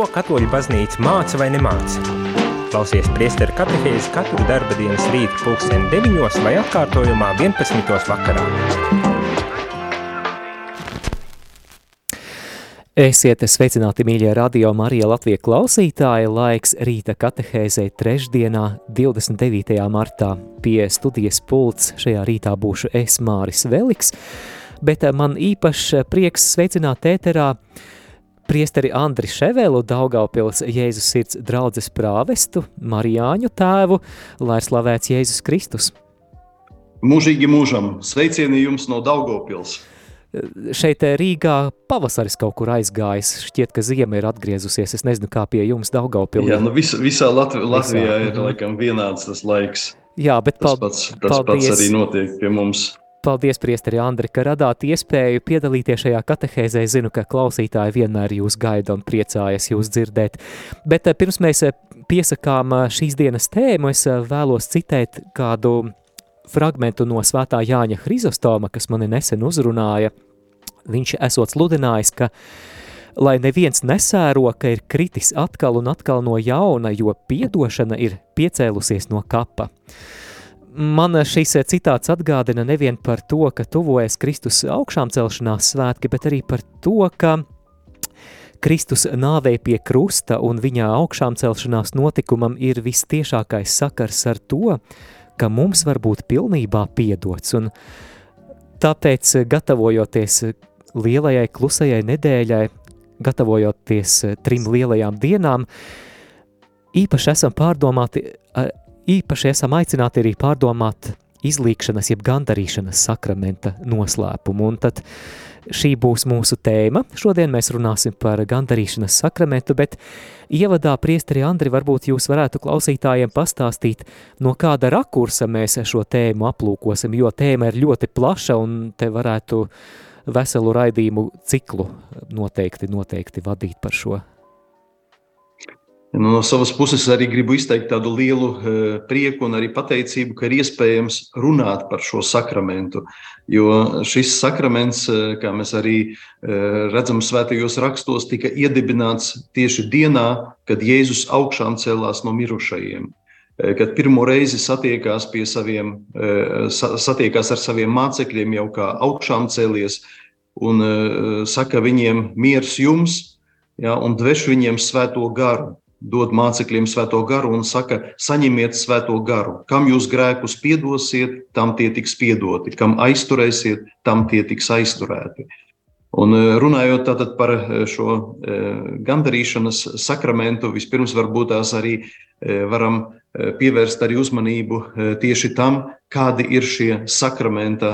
Ko katoļu baznīca māca vai nemāca? Klausies priesteru katehēzi katru darba dienas rītu pulksteni 9 vai atkārtojumā 11. vakarā. Esiet sveicināti, mīļie radio Marija Latvija klausītāji, laiks rīta katehēzē trešdienā, 29. martā. Pie studijas pults šajā rītā būšu es, Māris Veliks, bet man īpašs prieks sveicināt ēterā priesteri Andri Ševelu, Daugaupils Jēzus sirds draudzes prāvestu, Marijāņu tēvu, lai ir slavēts Jēzus Kristus. Mūžīgi mūžam, sveicieni jums no Daugavpils. Šeit Rīgā pavasaris kaut kur aizgājis, šķiet, ka ziema ir atgriezusies, es nezinu, kā pie jums Daugavpilī. Jā, nu vis, visā Latvi Latvijā visā. ir laikam vienāds tas laiks. Jā, bet tas pats, tas paldies. pats arī notiek pie mums. Paldies, Priesteri Andri, ka radāt iespēju piedalīties šajā katehēzē. Zinu, ka klausītāji vienmēr jūs gaida un priecājas jūs dzirdēt. Bet eh, pirms mēs eh, piesakām eh, šīs dienas tēmu, es vēlos citēt kādu fragmentu no svētā Jāņa Hrizostoma, kas mani nesen uzrunāja. Viņš esot sludinājis, ka lai neviens nesēro, ka ir kritis atkal un atkal no jauna, jo piedošana ir piecēlusies no kapa. Man šīs citāts atgādina nevien par to, ka tuvojas Kristus augšām celšanās svētki, bet arī par to, ka Kristus nāvei pie krusta un viņa augšām celšanās notikumam ir vistiešākais sakars ar to, ka mums var būt pilnībā piedots. Un tāpēc, gatavojoties lielajai klusajai nedēļai, gatavojoties trim lielajām dienām, īpaši esam pārdomāti īpaši esam aicināti arī pārdomāt izlīkšanas, jeb gandarīšanas sakramenta noslēpumu. Un tad šī būs mūsu tēma. Šodien mēs runāsim par gandarīšanas sakramentu, bet ievadā priesteri Andri varbūt jūs varētu klausītājiem pastāstīt, no kāda rakursa mēs šo tēmu aplūkosim, jo tēma ir ļoti plaša un te varētu veselu raidījumu ciklu noteikti, noteikti vadīt par šo Nu, no savas puses arī gribu izteikt tādu lielu uh, prieku un arī pateicību, ka ir iespējams runāt par šo sakramentu. Jo šis sakraments, uh, kā mēs arī uh, redzam svētajos rakstos, tika iedibināts tieši dienā, kad Jēzus augšām cēlās no mirušajiem. Kad pirmo reizi satiekās, saviem, satiekās ar saviem mācekļiem, jau kā augšām cēlies, un saka viņiem, miers jums, ja, un dveš viņiem svēto garu dod mācekļiem svēto garu un saka, saņemiet svēto garu. Kam jūs grēkus piedosiet, tam tie tiks piedoti, kam aizturēsiet, tam tie tiks aizturēti. Un e, runājot par e, šo e, gandarīšanas sakramentu, vispirms varbūt tās arī varam pievērst arī uzmanību tieši tam, kādi ir šie sakramenta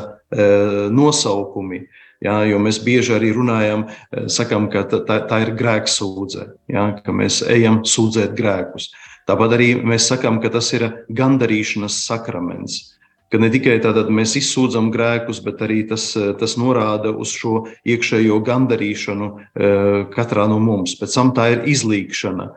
nosaukumi. Jā, jo mēs bieži arī runājam, eh, sakam, ka tā, tā ir grēksūdze, jā, ka mēs ejam sūdzēt grēkus. Tāpat arī mēs sakām, ka tas ir gandarīšanas sakraments. Ka ne tikai tātad mēs izsūdzam grēkus, bet arī tas, tas norāda uz šo iekšējo gandarīšanu eh, katrā no mums. Pēc tam tā ir izlīkšana.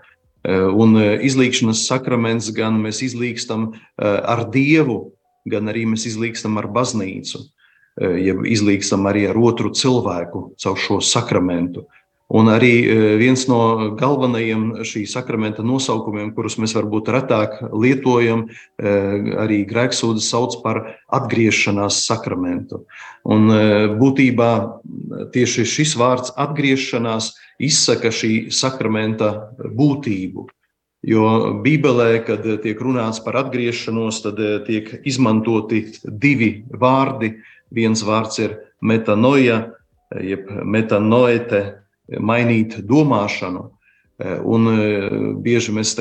Eh, un izlīkšanas sakraments gan mēs izlīkstam ar Dievu, gan arī mēs izlīkstam ar baznīcu ja izlīgstam arī ar otru cilvēku caur šo sakramentu. Un arī viens no galvenajiem šī sakramenta nosaukumiem, kurus mēs varbūt retāk lietojam, arī grēksūdzes sauc par atgriešanās sakramentu. Un būtībā tieši šis vārds atgriešanās izsaka šī sakramenta būtību. Jo Bībelē, kad tiek runāts par atgriešanos, tad tiek izmantoti divi vārdi Viens vārds ir metanoja, jeb metanoete, mainīt domāšanu. Un e, bieži mēs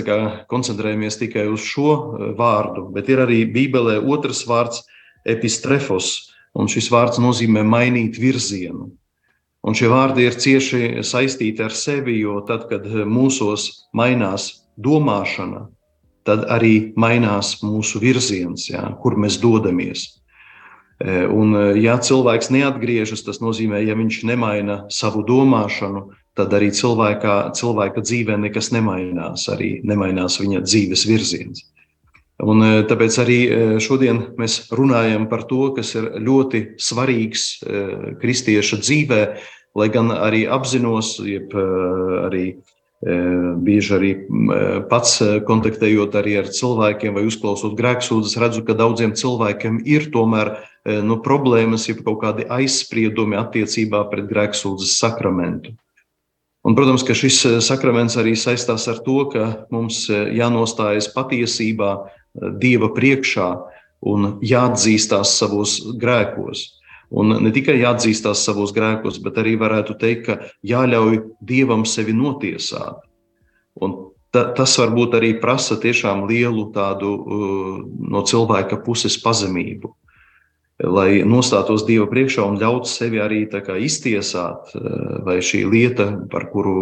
koncentrējamies tikai uz šo e, vārdu, bet ir arī Bībelē otrs vārds - epistrefos, un šis vārds nozīmē mainīt virzienu. Un šie vārdi ir cieši saistīti ar sevi, jo tad, kad mūsos mainās domāšana, tad arī mainās mūsu virziens, jā, kur mēs dodamies. E, un, e, ja cilvēks neatgriežas, tas nozīmē, ja viņš nemaina savu domāšanu, tad arī cilvēkā, cilvēka dzīvē nekas nemainās, arī nemainās viņa dzīves virziens. Un, e, tāpēc arī šodien mēs runājam par to, kas ir ļoti svarīgs kristieša dzīvē, lai gan arī apzinos, jeb arī Bieži arī pats kontaktējot arī ar cilvēkiem vai uzklausot grēksūdzes, redzu, ka daudziem cilvēkiem ir tomēr nu, problēmas, ja kaut kādi aizspriedumi attiecībā pret grēksūdzes sakramentu. Un, protams, ka šis sakraments arī saistās ar to, ka mums jānostājas patiesībā Dieva priekšā un jāatzīstās savos grēkos. Un ne tikai jāatzīstās savos grēkos, bet arī varētu teikt, ka jāļauj Dievam sevi notiesāt. Un ta, tas varbūt arī prasa tiešām lielu tādu uh, no cilvēka puses pazemību, lai nostātos Dieva priekšā un ļautu sevi arī iztiesāt, uh, vai šī lieta, par kuru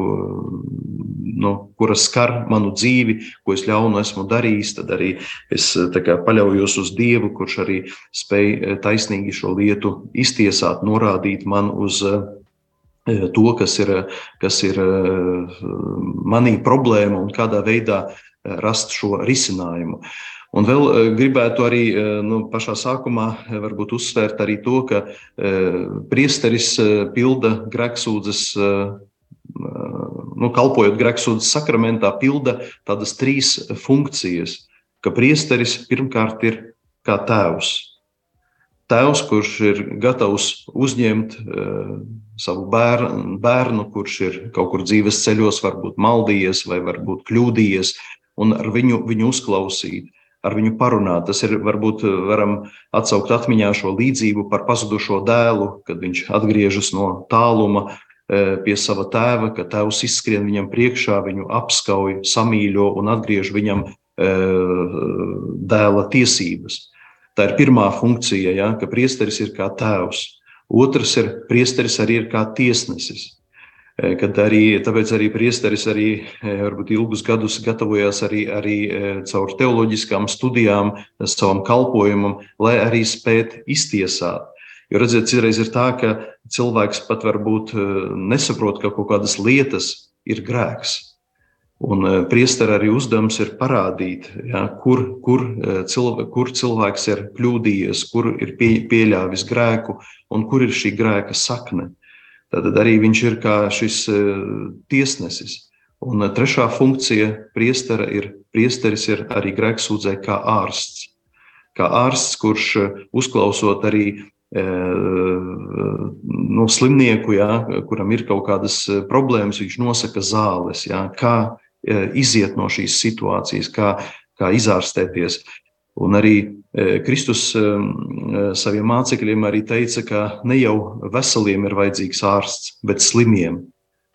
nu, kuras skar manu dzīvi, ko es ļaunu esmu darījis, tad arī es kā, paļaujos uz Dievu, kurš arī spēj eh, taisnīgi šo lietu iztiesāt, norādīt man uz eh, to, kas ir, kas ir eh, manī problēma un kādā veidā rast šo risinājumu. Un vēl gribētu arī nu, pašā sākumā uzsvērt arī to, ka priesteris pilda grēksūdzes nu, kalpojot grēksūdzes sakramentā, pilda tādas trīs funkcijas. Ka priesteris pirmkārt ir kā tēvs. Tēvs, kurš ir gatavs uzņemt uh, savu bērnu, bērnu, kurš ir kaut kur dzīves ceļos, varbūt maldījies vai varbūt kļūdījies, un ar viņu, viņu uzklausīt, ar viņu parunāt. Tas ir varbūt varam atsaukt atmiņā šo līdzību par pazudušo dēlu, kad viņš atgriežas no tāluma Eh, pie sava tēva, ka tēvs izskrien viņam priekšā, viņu apskauj, samīļo un atgriež viņam eh, dēla tiesības. Tā ir pirmā funkcija, ja, ka priesteris ir kā tēvs. Otrs ir priesteris arī ir kā tiesnesis. Eh, kad arī, tāpēc arī priesteris arī varbūt ilgus gadus gatavojās arī, arī caur teoloģiskām studijām savam kalpojumam, lai arī spētu iztiesāt Jo redziet, citreiz ir tā, ka cilvēks pat varbūt eh, nesaprot, ka kaut kādas lietas ir grēks. Un eh, priestera arī uzdevums ir parādīt, ja, kur, kur, eh, cilvē, kur cilvēks ir kļūdījies, kur ir pie, pieļāvis grēku un kur ir šī grēka sakne. Tad arī viņš ir kā šis tiesnesis. Un trešā funkcija priestera ir, priesteris ir arī grēksūdzē kā ārsts. Kā ārsts, kurš uzklausot arī nu, slimnieku, ja, kuram ir kaut kādas problēmas, viņš nosaka zāles, ja, kā iziet no šīs situācijas, kā, kā izārstēties. Un arī Kristus saviem mācekļiem arī teica, ka ne jau veseliem ir vajadzīgs ārsts, bet slimiem.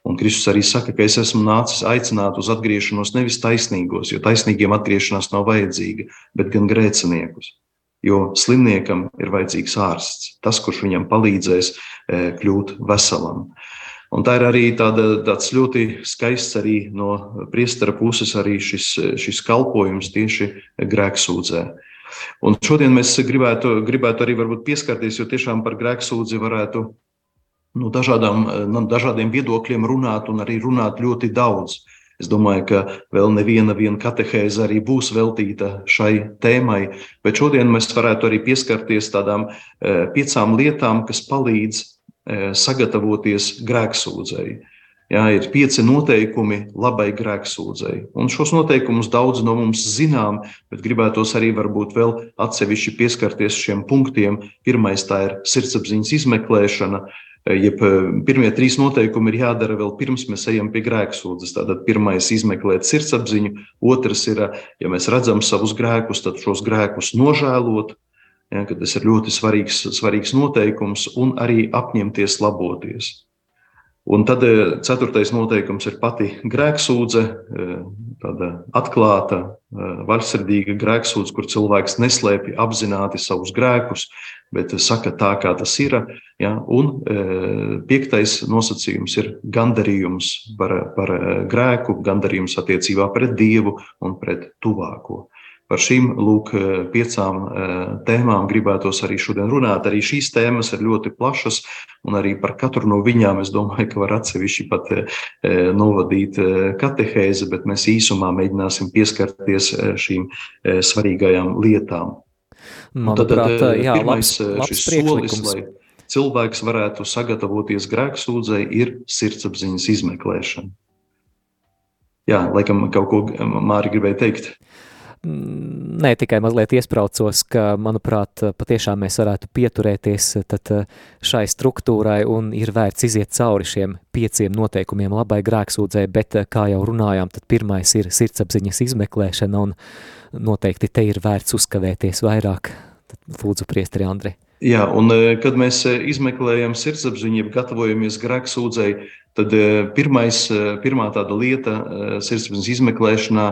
Un Kristus arī saka, ka es esmu nācis aicināt uz atgriešanos nevis taisnīgos, jo taisnīgiem atgriešanās nav vajadzīga, bet gan grēciniekus jo slimniekam ir vajadzīgs ārsts, tas, kurš viņam palīdzēs e, kļūt veselam. Un tā ir arī tāda, tāds ļoti skaists arī no priestera puses arī šis, šis kalpojums tieši grēksūdzē. Un šodien mēs gribētu, gribētu arī pieskarties, jo tiešām par grēksūdzi varētu no nu, dažādām, no dažādiem viedokļiem runāt un arī runāt ļoti daudz. Es domāju, ka vēl neviena katehēze arī būs veltīta šai tēmai, bet šodien mēs varētu arī pieskarties tādām eh, piecām lietām, kas palīdz sagatavoties grēksūdzēji. Jā, ir pieci noteikumi labai grēksūdzēji. Un šos noteikumus daudz no mums zinām, bet gribētos arī varbūt vēl atsevišķi pieskarties šiem punktiem. Pirmais tā ir sirdsapziņas izmeklēšana, Eh, jeb eh, pirmie trīs noteikumi ir jādara vēl pirms mēs ejam pie grēksūdzes. Tātad pirmais ir izmeklēt sirdsapziņu, otrs ir, ja mēs redzam savus grēkus, tad šos grēkus nožēlot. Ja, tas ir ļoti svarīgs, svarīgs noteikums, un arī apņemties laboties. Un tad ceturtais noteikums ir pati grēksūdze, tāda atklāta, vaļsirdīga grēksūdze, kur cilvēks neslēpj apzināti savus grēkus, bet saka tā, kā tas ir. Ja? Un piektais nosacījums ir gandarījums par, par grēku, gandarījums attiecībā pret Dievu un pret tuvāko. Par šīm lūk, e, piecām tēmām gribētos arī šodien runāt. Arī šīs tēmas ir ļoti plašas, un arī par katru no viņām es domāju, ka var atsevišķi pat novadīt katehēzi, bet mēs īsumā mēģināsim pieskarties šīm svarīgajām lietām. Manuprāt, tad, jā, labs, labs šis solis, lai cilvēks varētu sagatavoties grēksūdzei, ir sirdsapziņas izmeklēšana. Jā, laikam kaut ko Māri gribēja teikt. Nē, tikai mazliet iespraucos, ka, manuprāt, patiešām mēs varētu pieturēties tad šai struktūrai un ir vērts iziet cauri šiem pieciem noteikumiem labai grēksūdzē, bet, kā jau runājām, tad pirmais ir sirdsapziņas izmeklēšana un noteikti te ir vērts uzkavēties vairāk. Tad lūdzu, priestri Andri. Jā, un kad mēs izmeklējam sirdsapziņu, gatavojamies grēksūdzēji, tad pirmais, pirmā tāda lieta sirdsapziņas izmeklēšanā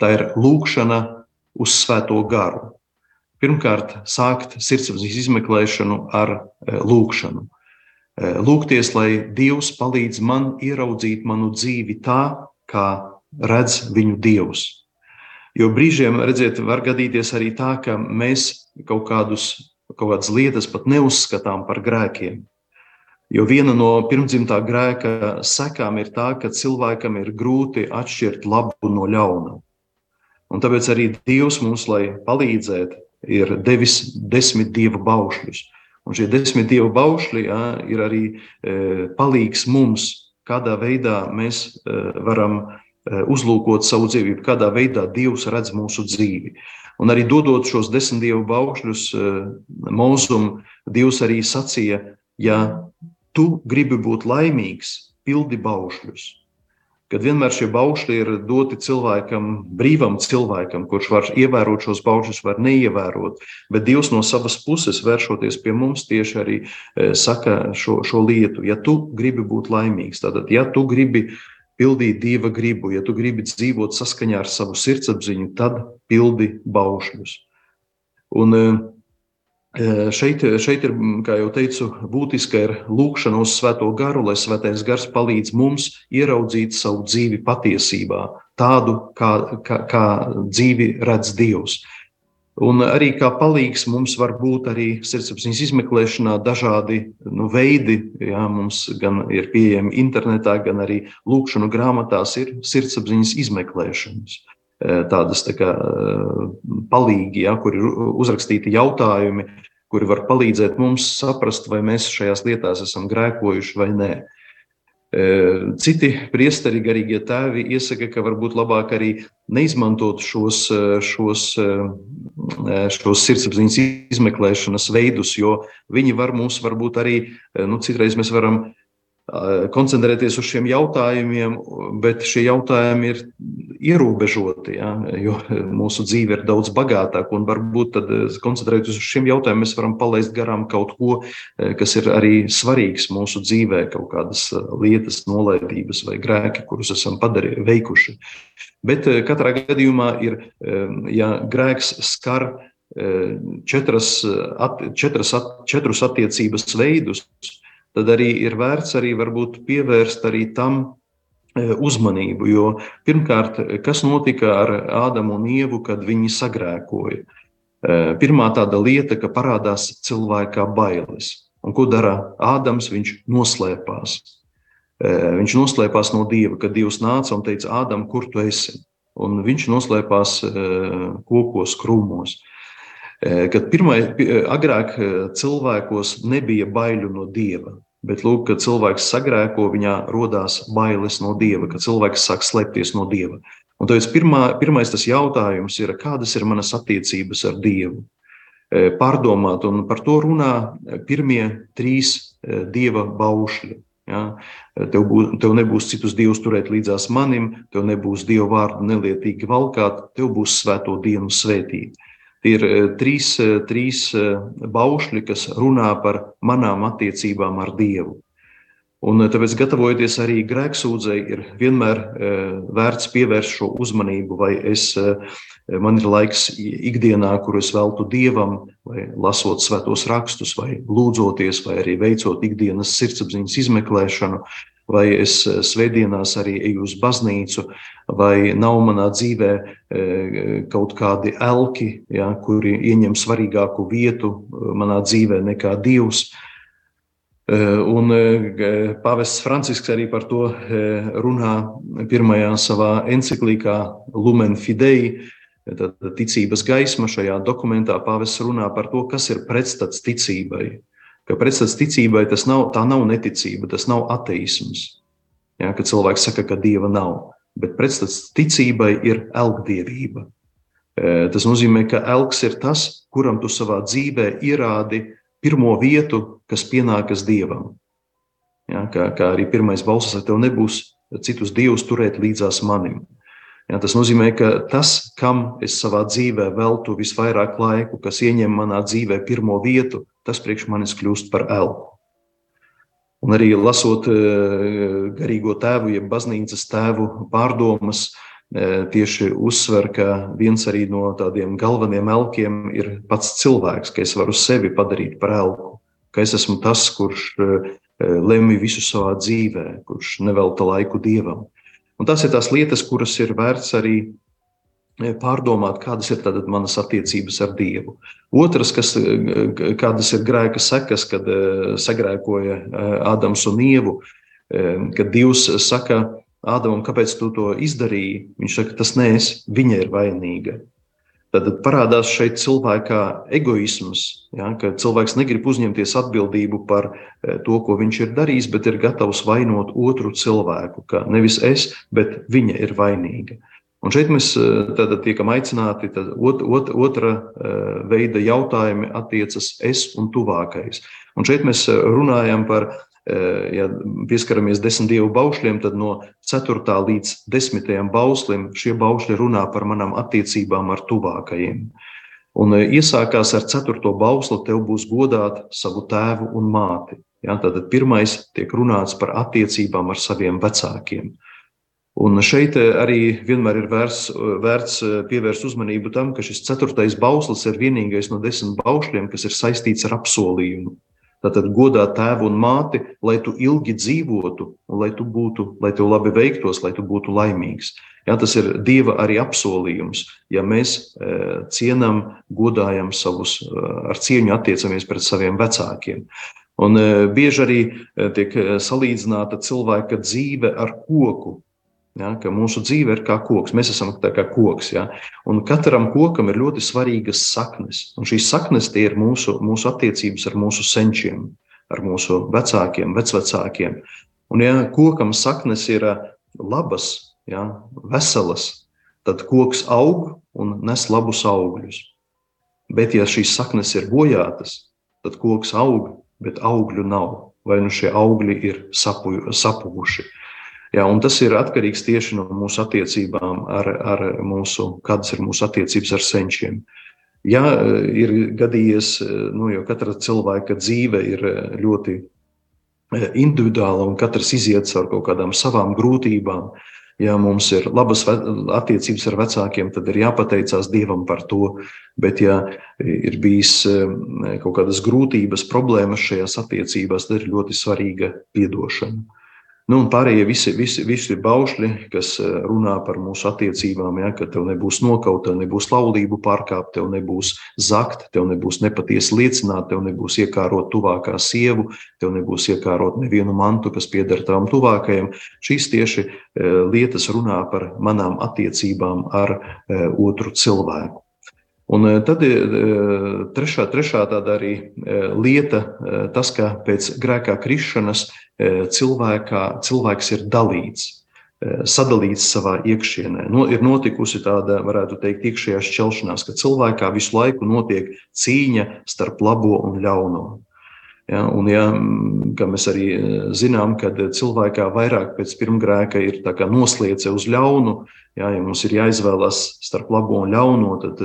tā ir lūkšana uz svēto garu. Pirmkārt, sākt sirdsapziņas izmeklēšanu ar lūkšanu. Lūgties, lai Dievs palīdz man ieraudzīt manu dzīvi tā, kā redz viņu Dievs. Jo brīžiem, redziet, var gadīties arī tā, ka mēs kaut, kādus, kaut kādas lietas pat neuzskatām par grēkiem. Jo viena no pirmdzimtā grēka sekām ir tā, ka cilvēkam ir grūti atšķirt labu no ļauna. Un tāpēc arī Dievs mums, lai palīdzētu, ir devis desmit dievu baušļus. Un šie desmit dievu baušļi jā, ir arī e, palīgs mums, kādā veidā mēs e, varam uzlūkot savu dzīvību, kādā veidā Dievs redz mūsu dzīvi. Un arī dodot šos desmit dievu baušļus e, mūzum, Dievs arī sacīja, ja tu gribi būt laimīgs, pildi baušļus. Kad vienmēr šie baušļi ir doti cilvēkam, brīvam cilvēkam, kurš var ievērot šos baušļus, var neievērot, bet Dievs no savas puses, vēršoties pie mums, tieši arī e, saka šo, šo lietu. Ja tu gribi būt laimīgs, tad, ja tu gribi pildīt dieva gribu, ja tu gribi dzīvot saskaņā ar savu sirdsapziņu, tad pildi baušļus. Un, e, Šeit, šeit ir, kā jau teicu, būtiska ir lūkšana uz Svēto garu, lai Svētais gars palīdz mums ieraudzīt savu dzīvi patiesībā, tādu, kā, kā, kā dzīvi redz Dievs. Un arī kā palīgs mums var būt arī sirdsapziņas izmeklēšanā dažādi nu, veidi. Jā, mums gan ir pieejami internetā, gan arī lūkšanu grāmatās ir sirdsapziņas izmeklēšanas. Eh, tādas tā kā, eh, palīgi, ja, kur ir uzrakstīti jautājumi, kuri var palīdzēt mums saprast, vai mēs šajās lietās esam grēkojuši vai nē. Eh, citi priesteri, garīgie tēvi iesaka, ka varbūt labāk arī neizmantot šos, šos, šos sirdsapziņas izmeklēšanas veidus, jo viņi var mums varbūt arī, nu, citreiz mēs varam koncentrēties uz šiem jautājumiem, bet šie jautājumi ir ierobežoti, ja, jo mūsu dzīve ir daudz bagātāka. Un varbūt tad, koncentrēties uz šiem jautājumiem, mēs varam palaist garām kaut ko, kas ir arī svarīgs mūsu dzīvē, kaut kādas lietas, nolaidības vai grēki, kurus esam padarījuši, veikuši. Bet katrā gadījumā ir, ja grēks skar četras, četras, četrus attiecības veidus, tad arī ir vērts arī varbūt pievērst arī tam e, uzmanību. Jo pirmkārt, kas notika ar Ādamu un Ievu, kad viņi sagrēkoja? E, pirmā tāda lieta, ka parādās cilvēkā bailes. Un ko dara Ādams? Viņš noslēpās. E, viņš noslēpās no Dieva, kad Dievs nāca un teica, Ādam, kur tu esi? Un viņš noslēpās kokos, krūmos. Kad pirmai, agrāk cilvēkos nebija baiļu no Dieva. Bet, lūk, kad cilvēks sagrēko, viņā radās bailes no dieva, kad cilvēks sāk slēpties no dieva. Un tāpēc pirmā, pirmais tas jautājums ir, kādas ir manas attiecības ar dievu? E, pārdomāt, un par to runā pirmie trīs e, dieva baušļi. Ja? Tev, būs, tev nebūs citus dievus turēt līdzās manim, tev nebūs dievu vārdu nelietīgi valkāt, tev būs svēto dienu svētīt. Ir eh, trīs, eh, trīs eh, baušļi, kas runā par manām attiecībām ar Dievu. Un tāpēc, gatavojoties arī grēksūdzei, ir vienmēr vērts pievērst šo uzmanību, vai es, man ir laiks ikdienā, kur es veltu dievam, vai lasot svētos rakstus, vai lūdzoties, vai arī veicot ikdienas sirdsapziņas izmeklēšanu, vai es eh, svētdienās arī eju uz baznīcu, vai nav manā dzīvē eh, kaut kādi elki, ja, kuri ieņem svarīgāku vietu eh, manā dzīvē nekā Dievs. Un Pāvests Francisks arī par to runā pirmajā savā enciklīkā Lumen Fidei, ticības gaisma šajā dokumentā. Pāvests runā par to, kas ir pretstats ticībai ka pretstats ticībai tas nav, tā nav neticība, tas nav ateisms. Ja, kad cilvēks saka, ka dieva nav. bet pretstats ticībai ir elgdievība. Tas nozīmē, ka elks ir tas, kuram tu savā dzīvē ierādi pirmo vietu, kas pienākas dievam. Ja, kā, kā arī pirmais balss, tev nebūs citus dievus turēt līdzās manim. Ja, tas nozīmē, ka tas, kam es savā dzīvē veltu visvairāk laiku, kas ieņem manā dzīvē pirmo vietu, tas priekš manis kļūst par elku. Un arī lasot garīgo tēvu, jeb baznīcas tēvu pārdomas, tieši uzsver, ka viens arī no tādiem galvenajiem elkiem ir pats cilvēks, ka es varu sevi padarīt par elku, ka es esmu tas, kurš lemj visu savā dzīvē, kurš nevelta laiku dievam. Un tas ir tās lietas, kuras ir vērts arī pārdomāt, kādas ir manas attiecības ar Dievu. Otrs, kas, kādas ir grēka sekas, kad sagrēkoja Ādams un Ievu, kad Dievs saka, Ādamam, kāpēc tu to izdarīji? Viņš saka, tas nē, es, viņa ir vainīga. Tad parādās šeit cilvēka egoisms, ja, ka cilvēks negrib uzņemties atbildību par e, to, ko viņš ir darījis, bet ir gatavs vainot otru cilvēku. Ka nevis es, bet viņa ir vainīga. Un šeit mēs e, tiekam aicināti, tad ot, ot, otra e, veida jautājumi attiecas es un tuvākais. Un šeit mēs runājam par Eh, ja pieskaramies desmit dievu baušļiem, tad no 4. līdz 10. bauslim šie baušļi runā par manām attiecībām ar tuvākajiem. Un eh, iesākās ar 4. bauslu, tev būs godāt savu tēvu un māti. Ja, tad pirmais tiek runāts par attiecībām ar saviem vecākiem. Un šeit eh, arī vienmēr ir vērts, vērts pievērst uzmanību tam, ka šis ceturtais bauslis ir vienīgais no desmit baušļiem, kas ir saistīts ar apsolījumu. Tātad godāt tēvu un māti, lai tu ilgi dzīvotu, lai tu būtu, lai tev labi veiktos, lai tu būtu laimīgs. Ja, tas ir Dieva arī apsolījums. Ja mēs e, cienām, godājam savus, ar cieņu attiecamies pret saviem vecākiem. Un e, bieži arī tiek salīdzināta cilvēka dzīve ar koku. Ja, mūsu dzīve ir kā koks, mēs esam kā koks. Ja, un katram kokam ir ļoti svarīgas saknes. Un šīs saknes ir mūsu, mūsu attiecības ar mūsu senčiem, ar mūsu vecākiem, vecvecākiem. Un, ja kokam saknes ir eh, labas, ja, veselas, tad koks aug un nes labus augļus. Bet, ja šīs saknes ir bojātas, tad koks aug, bet augļu nav. Vai nu šie augļi ir sapu, sapuvuši. Jā, tas ir atkarīgs tieši no mūsu attiecībām, ar, ar mūsu, kādas ir mūsu attiecības ar senčiem. Ja ir gadījies, nu, jo katra cilvēka dzīve ir ļoti individuāla un katrs iziet caur kaut kādām savām grūtībām. Ja mums ir labas attiecības ar vecākiem, tad ir jāpateicās Dievam par to. Bet, ja ir bijis kaut kādas grūtības, problēmas šajās attiecībās, tad ir ļoti svarīga atdošana. Nu, un pārējie visi, visi, visi baušļi, kas eh, runā par mūsu attiecībām, ja, ka tev nebūs nokaut, tev nebūs laulību pārkāpt, tev nebūs zakt, tev nebūs nepatiesi liecināt, tev nebūs iekārot tuvākā sievu, tev nebūs iekārot nevienu mantu, kas pieder tavam tuvākajam. Šīs tieši eh, lietas runā par manām attiecībām ar eh, otru cilvēku. Un tad ir trešā, trešā tāda arī lieta, tas, ka pēc grēkā krišanas E, cilvēkā, cilvēks ir dalīts, e, sadalīts savā iekšienē. No, ir notikusi tāda, varētu teikt, iekšējā šķelšanās, ka cilvēkā visu laiku notiek cīņa starp labo un ļauno. Ja, un, ja, kā mēs arī e, zinām, kad cilvēkā vairāk pēc pirmgrēka ir noslēdze uz ļaunu, ja, ja mums ir jāizvēlas starp labo un ļauno, tad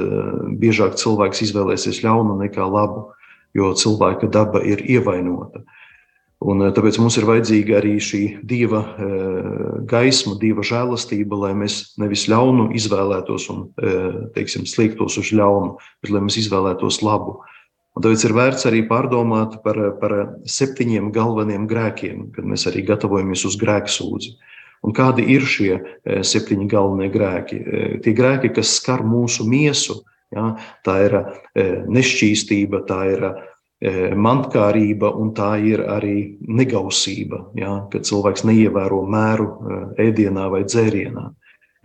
biežāk cilvēks izvēlēsies ļaunu nekā labu, jo cilvēka daba ir ievainota. Un eh, tāpēc mums ir vajadzīga arī šī dieva eh, gaisma, dieva žēlastība, lai mēs nevis ļaunu izvēlētos un eh, teiksim, sliektos uz ļaunu, bet lai mēs izvēlētos labu. Un tāpēc ir vērts arī pārdomāt par, par septiņiem galveniem grēkiem, kad mēs arī gatavojamies uz grēksūdzi. Un kādi ir šie septiņi galvenie grēki? Tie grēki, kas skar mūsu miesu, ja, tā ir nešķīstība, tā ir E, mantkārība, un tā ir arī negausība, ja, kad cilvēks neievēro mēru e, ēdienā vai dzērienā.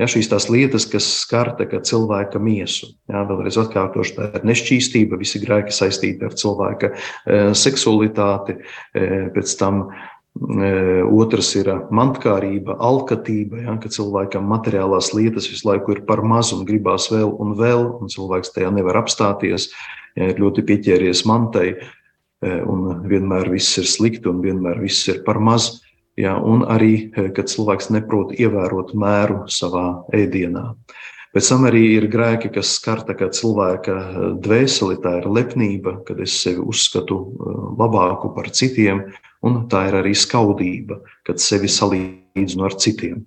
Ja, šīs tās lietas, kas skar cilvēka miesu, ja, vēlreiz atkārtošu, tā ir nešķīstība, visi grēki saistīti ar cilvēka e, seksualitāti, pēc tam Otrs ir mantkārība, alkatība, ja, ka cilvēkam materiālās lietas visu laiku ir par maz un gribās vēl un vēl, un cilvēks tajā nevar apstāties. Ja ir ļoti pieķēries mantai, un vienmēr viss ir slikti, un vienmēr viss ir par maz. Ja, un arī, kad cilvēks neprot ievērot mēru savā ēdienā. Pēc tam arī ir grēki, kas skar cilvēka dvēseli, tā ir lepnība, kad es sevi uzskatu labāku par citiem, un tā ir arī skaudība, kad sevi salīdzinu ar citiem.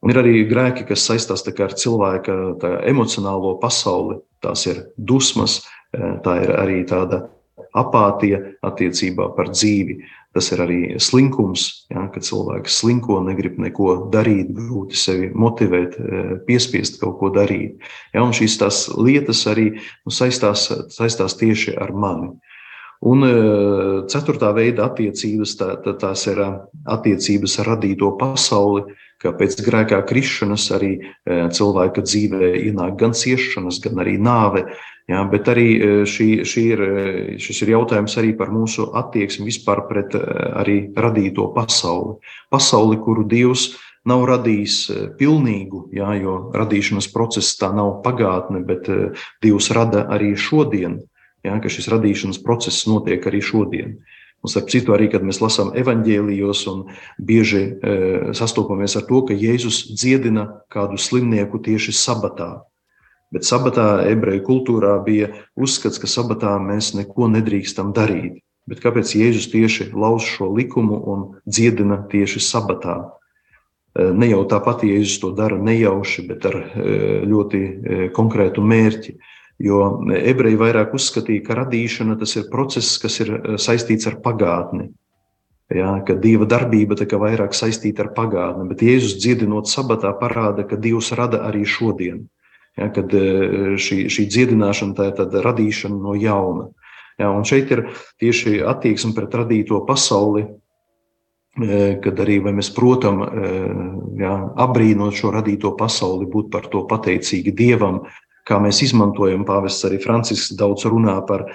Un ir arī grēki, kas saistās ar cilvēka emocionālo pasauli. Tās ir dusmas, eh, tā ir arī tāda apātija attiecībā par dzīvi. Tas ir arī slinkums, ja, kad cilvēks slinko, negrib neko darīt, grūti sevi motivēt, eh, piespiest kaut ko darīt. Ja, šīs lietas arī nu, saistās, saistās tieši ar mani. Un e, ceturtā veida attiecības, tā, tā, tās ir e, attiecības ar radīto pasauli, ka pēc grēkā krišanas arī e, cilvēka dzīvē ienāk gan ciešanas, gan arī nāve. Jā, bet arī šī, šī ir, šis ir jautājums arī par mūsu attieksmi vispār pret arī radīto pasauli. Pasauli, kuru Dievs nav radījis pilnīgu, jā, jo radīšanas process tā nav pagātne, bet Dievs rada arī šodienu ja, ka šis radīšanas process notiek arī šodien. Un, starp citu, arī kad mēs lasām evaņģēlijos un bieži e, sastopamies ar to, ka Jēzus dziedina kādu slimnieku tieši sabatā. Bet sabatā ebreju kultūrā bija uzskats, ka sabatā mēs neko nedrīkstam darīt. Bet kāpēc Jēzus tieši lauž šo likumu un dziedina tieši sabatā? E, ne jau tāpat Jēzus to dara nejauši, bet ar e, ļoti e, konkrētu mērķi. Jo ebreji vairāk uzskatīja, ka radīšana tas ir process, kas ir eh, saistīts ar pagātni. Jā, ka dieva darbība kā vairāk saistīta ar pagātni, bet Jēzus dziedinot sabatā parāda, ka Dievs rada arī šodien. Jā, kad eh, šī, šī dziedināšana tā ir tāda radīšana no jauna. Jā, un šeit ir tieši attieksme pret radīto pasauli, eh, kad arī mēs, protams, abrīnot šo radīto pasauli, būt par to pateicīgi Dievam, kā mēs izmantojam. Pāvests arī Francisks daudz runā par e,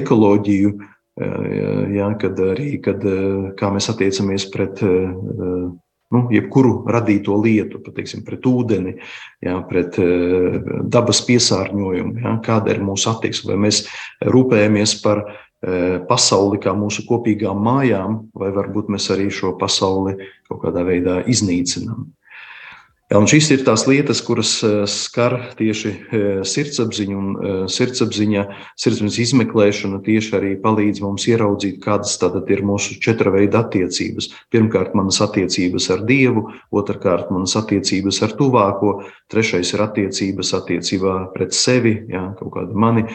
ekoloģiju, e, ja, kad arī kad, e, kā mēs attiecamies pret nu, jebkuru radīto lietu, pateiksim, pret ūdeni, ja, pret dabas piesārņojumu, ja, kāda ir mūsu attieksme. Vai mēs rūpējamies par pasauli kā mūsu kopīgām mājām, vai varbūt mēs arī šo pasauli kaut kādā veidā iznīcinām. Ja, šīs ir tās lietas, kuras eh, skar tieši eh, sirdsapziņu, un eh, sirdsapziņa, sirdsapziņas izmeklēšana tieši arī palīdz mums ieraudzīt, kādas ir mūsu četra veida attiecības. Pirmkārt, manas attiecības ar Dievu, otrkārt, manas attiecības ar tuvāko, trešais ir attiecības attiecībā pret sevi, ja, kaut kādi mani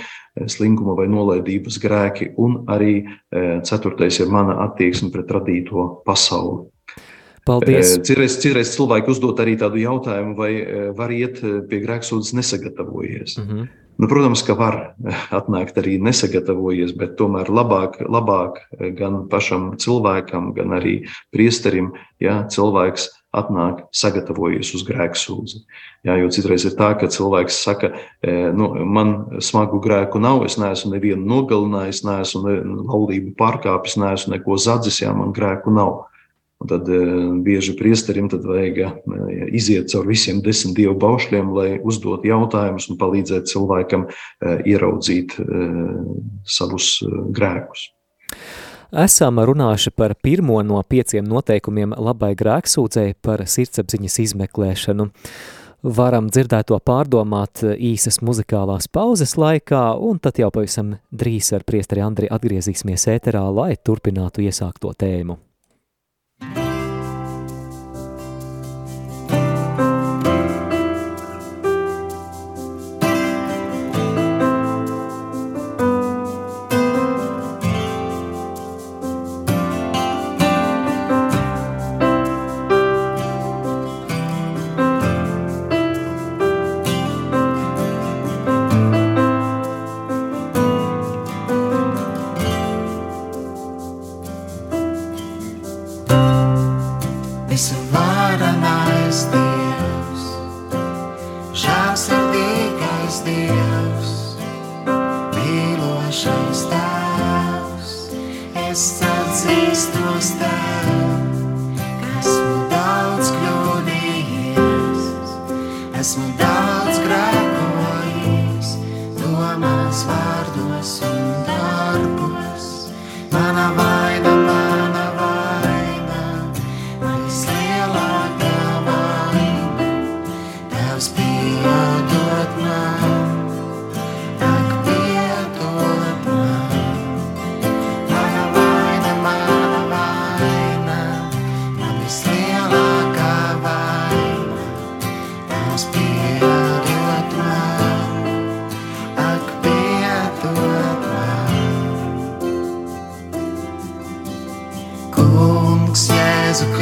slinkuma vai nolaidības grēki, un arī ceturtais ir mana attieksme pret radīto pasauli. Paldies! Citreiz, citreiz cilvēki uzdot arī tādu jautājumu, vai var iet pie grēksūdzes nesagatavojies. Mm -hmm. nu, protams, ka var atnākt arī nesagatavojies, bet tomēr labāk, labāk gan pašam cilvēkam, gan arī priesterim, ja cilvēks atnāk sagatavojies uz grēksūdzi. Jā, jo citreiz ir tā, ka cilvēks saka, nu, man smagu grēku nav, es neesmu nevienu nogalinājis, neesmu laulību pārkāpis, neesmu neko zadzis, jā, man grēku nav. Un tad eh, bieži priesterim tad vajag eh, iziet cauri visiem desmit dievu baušļiem, lai uzdot jautājumus un palīdzētu cilvēkam eh, ieraudzīt savus grēkus. Esam runājuši par pirmo no pieciem noteikumiem labai grēksūdzēji par sirdsapziņas izmeklēšanu. Varam dzirdēt to pārdomāt īsas muzikālās pauzes laikā, un tad jau pavisam drīz ar priesteri Andri atgriezīsimies ēterā, lai turpinātu iesākto tēmu.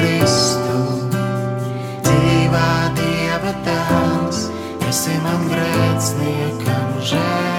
Kristu, dzīvā Dieva tēls, esi man grēciniekam žēlīgs.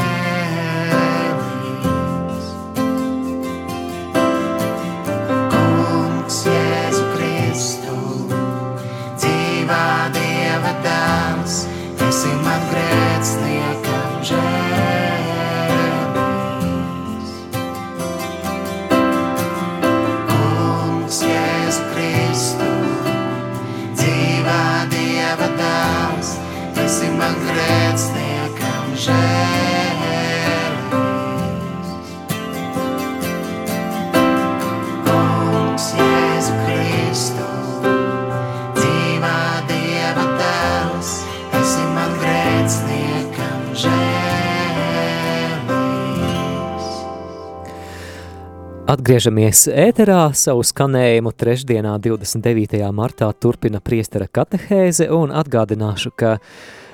Atgriežamies ēterā. Savu skanējumu trešdienā, 29. martā, turpina priestera katehēze, un atgādināšu, ka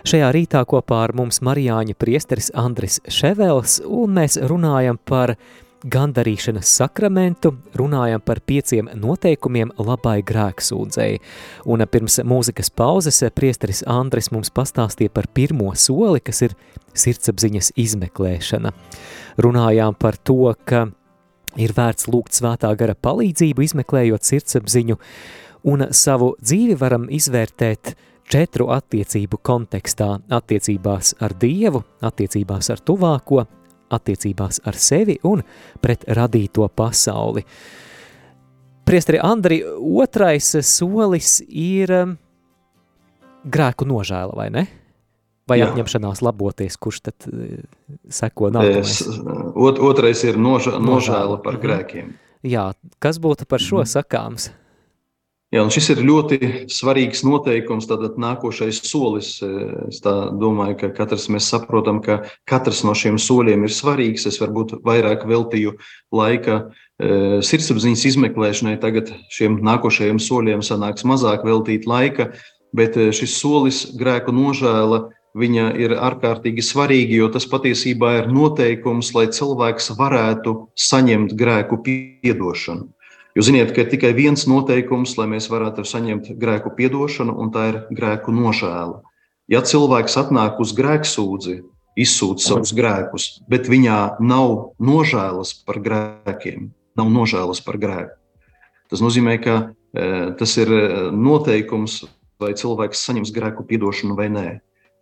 šajā rītā kopā ar mums Marijāņa priesteris Andris Ševels, un mēs runājam par gandarīšanas sakramentu, runājam par pieciem noteikumiem labai grēksūdzēji. Un pirms mūzikas pauzes priesteris Andris mums pastāstīja par pirmo soli, kas ir sirdsapziņas izmeklēšana. Runājām par to, ka ir vērts lūgt svētā gara palīdzību, izmeklējot sirdsapziņu, un savu dzīvi varam izvērtēt četru attiecību kontekstā - attiecībās ar Dievu, attiecībās ar tuvāko, attiecībās ar sevi un pret radīto pasauli. Priesteri Andri, otrais solis ir um, grēku nožēla, vai ne? Vai Jā. atņemšanās laboties, kurš tad eh, seko nākamais? Es, ot, otrais ir noža, nožēla par Mhm. grēkiem. Jā, kas būtu par šo Mhm. sakāms? Jā, un šis ir ļoti svarīgs noteikums. Tad nākošais solis. Es tā domāju, ka katrs mēs saprotam, ka katrs no šiem soļiem ir svarīgs. Es varbūt vairāk veltīju laika eh, sirdsapziņas izmeklēšanai. Tagad šiem nākošajiem soļiem sanāks mazāk veltīt laika, bet šis solis grēku nožēla. Viņa ir ārkārtīgi svarīga, jo tas patiesībā ir noteikums, lai cilvēks varētu saņemt grēku piedošanu. Jo ziniet, ka ir tikai viens noteikums, lai mēs varētu saņemt grēku piedošanu, un tā ir grēku nožēla. Ja cilvēks atnāk uz grēksūdzi, izsūta savus grēkus, bet viņā nav nožēlas par grēkiem, nav nožēlas par grēku. Tas nozīmē, ka e, tas ir e, noteikums, vai cilvēks saņems grēku piedošanu vai nē.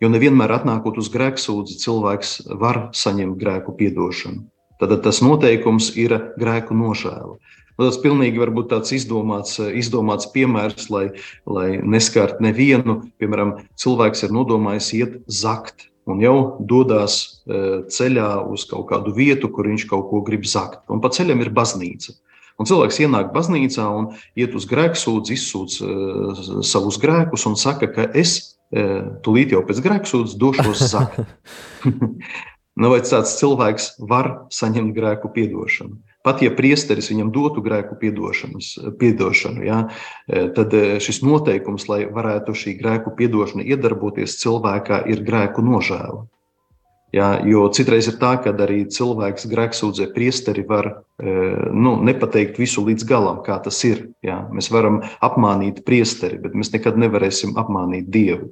Jo nevienmēr atnākot uz grēksūdzi, cilvēks var saņemt grēku piedošanu. Tad tas noteikums ir grēku nožēla. Nu, tas pilnīgi var būt tāds izdomāts, izdomāts piemērs, lai, lai neskārtu nevienu. Piemēram, cilvēks ir nodomājis iet zakt un jau dodas e, ceļā uz kaut kādu vietu, kur viņš kaut ko grib zakt. Un pa ceļam ir baznīca. Un cilvēks ienāk baznīcā un iet uz grēksūdzi, izsūdz uh, savus grēkus un saka, ka es tūlīt jau pēc grēksūdzes došos zakt. nu, vai tāds cilvēks var saņemt grēku piedošanu? Pat ja priesteris viņam dotu grēku piedošanu, ja, tad šis noteikums, lai varētu šī grēku piedošana iedarboties cilvēkā, ir grēku nožēla. Ja, jo citreiz ir tā, ka arī cilvēks grēksūdzē priesteri var nu, nepateikt visu līdz galam, kā tas ir. Ja. Mēs varam apmānīt priesteri, bet mēs nekad nevarēsim apmānīt Dievu.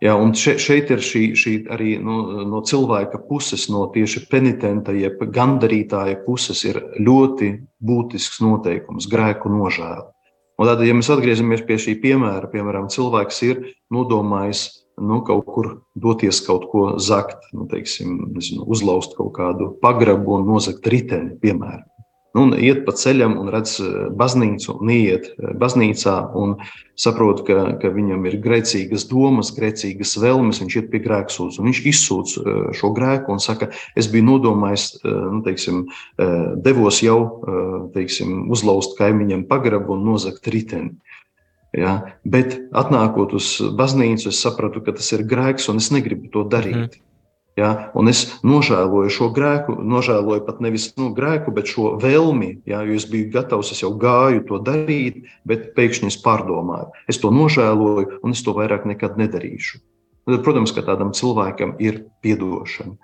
Ja, un šeit, šeit ir šī, šī arī no, no cilvēka puses, no tieši penitenta, jeb gandarītāja puses, ir ļoti būtisks noteikums - grēku nožēla. Un tad, ja mēs atgriežamies pie šī piemēra, piemēram, cilvēks ir nodomājis nu, kaut kur doties kaut ko zakt, nu, teiksim, nezinu, uzlauzt kaut kādu pagrabu un nozagt riteni, piemēram. Un iet pa ceļam un redz baznīcu, un iet baznīcā un saprot, ka, ka viņam ir grēcīgas domas, grēcīgas vēlmes, viņš iet pie grēksūdzes. Viņš izsūdz šo grēku un saka, es biju nodomājis, nu, teiksim, devos jau teiksim, uzlauzt kaimiņam pagrabu un nozagt riteni. Ja? Bet atnākot uz baznīcu, es sapratu, ka tas ir grēks un es negribu to darīt. Mm. Ja, un es nožēloju šo grēku, nožēloju pat nevis nu, grēku, bet šo vēlmi. Ja, jo es biju gatavs, es jau gāju to darīt, bet pēkšņi es pārdomāju. Es to nožēloju, un es to vairāk nekad nedarīšu. Tad, protams, ka tādam cilvēkam ir piedošana.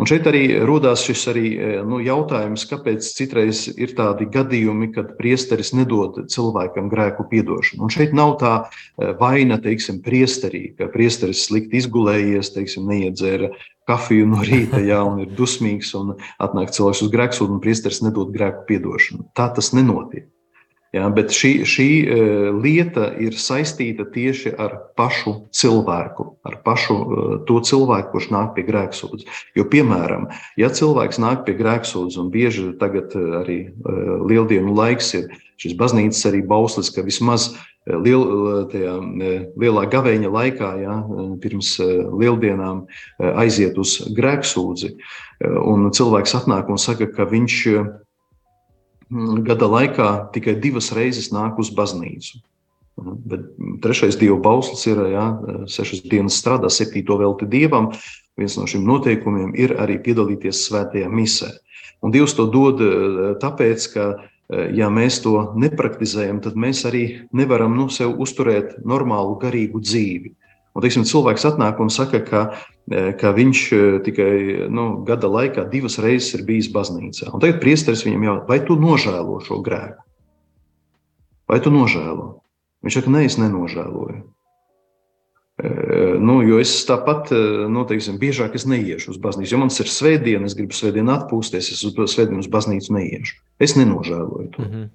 Un šeit arī rodas šis arī, e, nu, jautājums, kāpēc citreiz ir tādi gadījumi, kad priesteris nedod cilvēkam grēku piedošanu. Un šeit nav tā e, vaina, teiksim, priesterī, ka priesteris slikti izgulējies, teiksim, neiedzēra kafiju no rīta, un ir dusmīgs, un atnāk cilvēks uz grēksūdu, un priesteris nedod grēku piedošanu. Tā tas nenotiek. Ja, bet šī, šī e, lieta ir saistīta tieši ar pašu cilvēku, ar pašu e, to cilvēku, kurš nāk pie grēksūdzes. Jo, piemēram, ja cilvēks nāk pie grēksūdzes, un bieži tagad e, arī lieldienu laiks ir šis baznīcas arī bauslis, ka vismaz liel, tajā, lielā gaveņa laikā, ja, pirms lieldienām, aiziet uz grēksūdzi, un cilvēks atnāk un saka, ka viņš Mm, gada laikā tikai divas reizes nāk uz baznīcu. Bet trešais dievu bauslis ir, ja sešas dienas strādā, septīto velti dievam. Viens no šiem noteikumiem ir arī piedalīties svētajā misē. Un Dievs to dod eh, tāpēc, ka, eh, ja mēs to nepraktizējam, tad mēs arī nevaram nu, sev uzturēt normālu garīgu dzīvi. Un, teiksim, cilvēks atnāk un saka, ka, e, ka viņš e, tikai nu, gada laikā divas reizes ir bijis baznīcā. Un tagad priesteris viņam jautā, vai tu nožēlo šo grēku? Vai tu nožēlo? Viņš saka, nē, es nenožēloju. E, nu, jo es tāpat, nu, teiksim, biežāk es neiešu uz baznīcu. Ja man ir svētdiena, es gribu svētdienu atpūsties, es uz svētdienu uz baznīcu neiešu. Es nenožēloju to. Mm -hmm.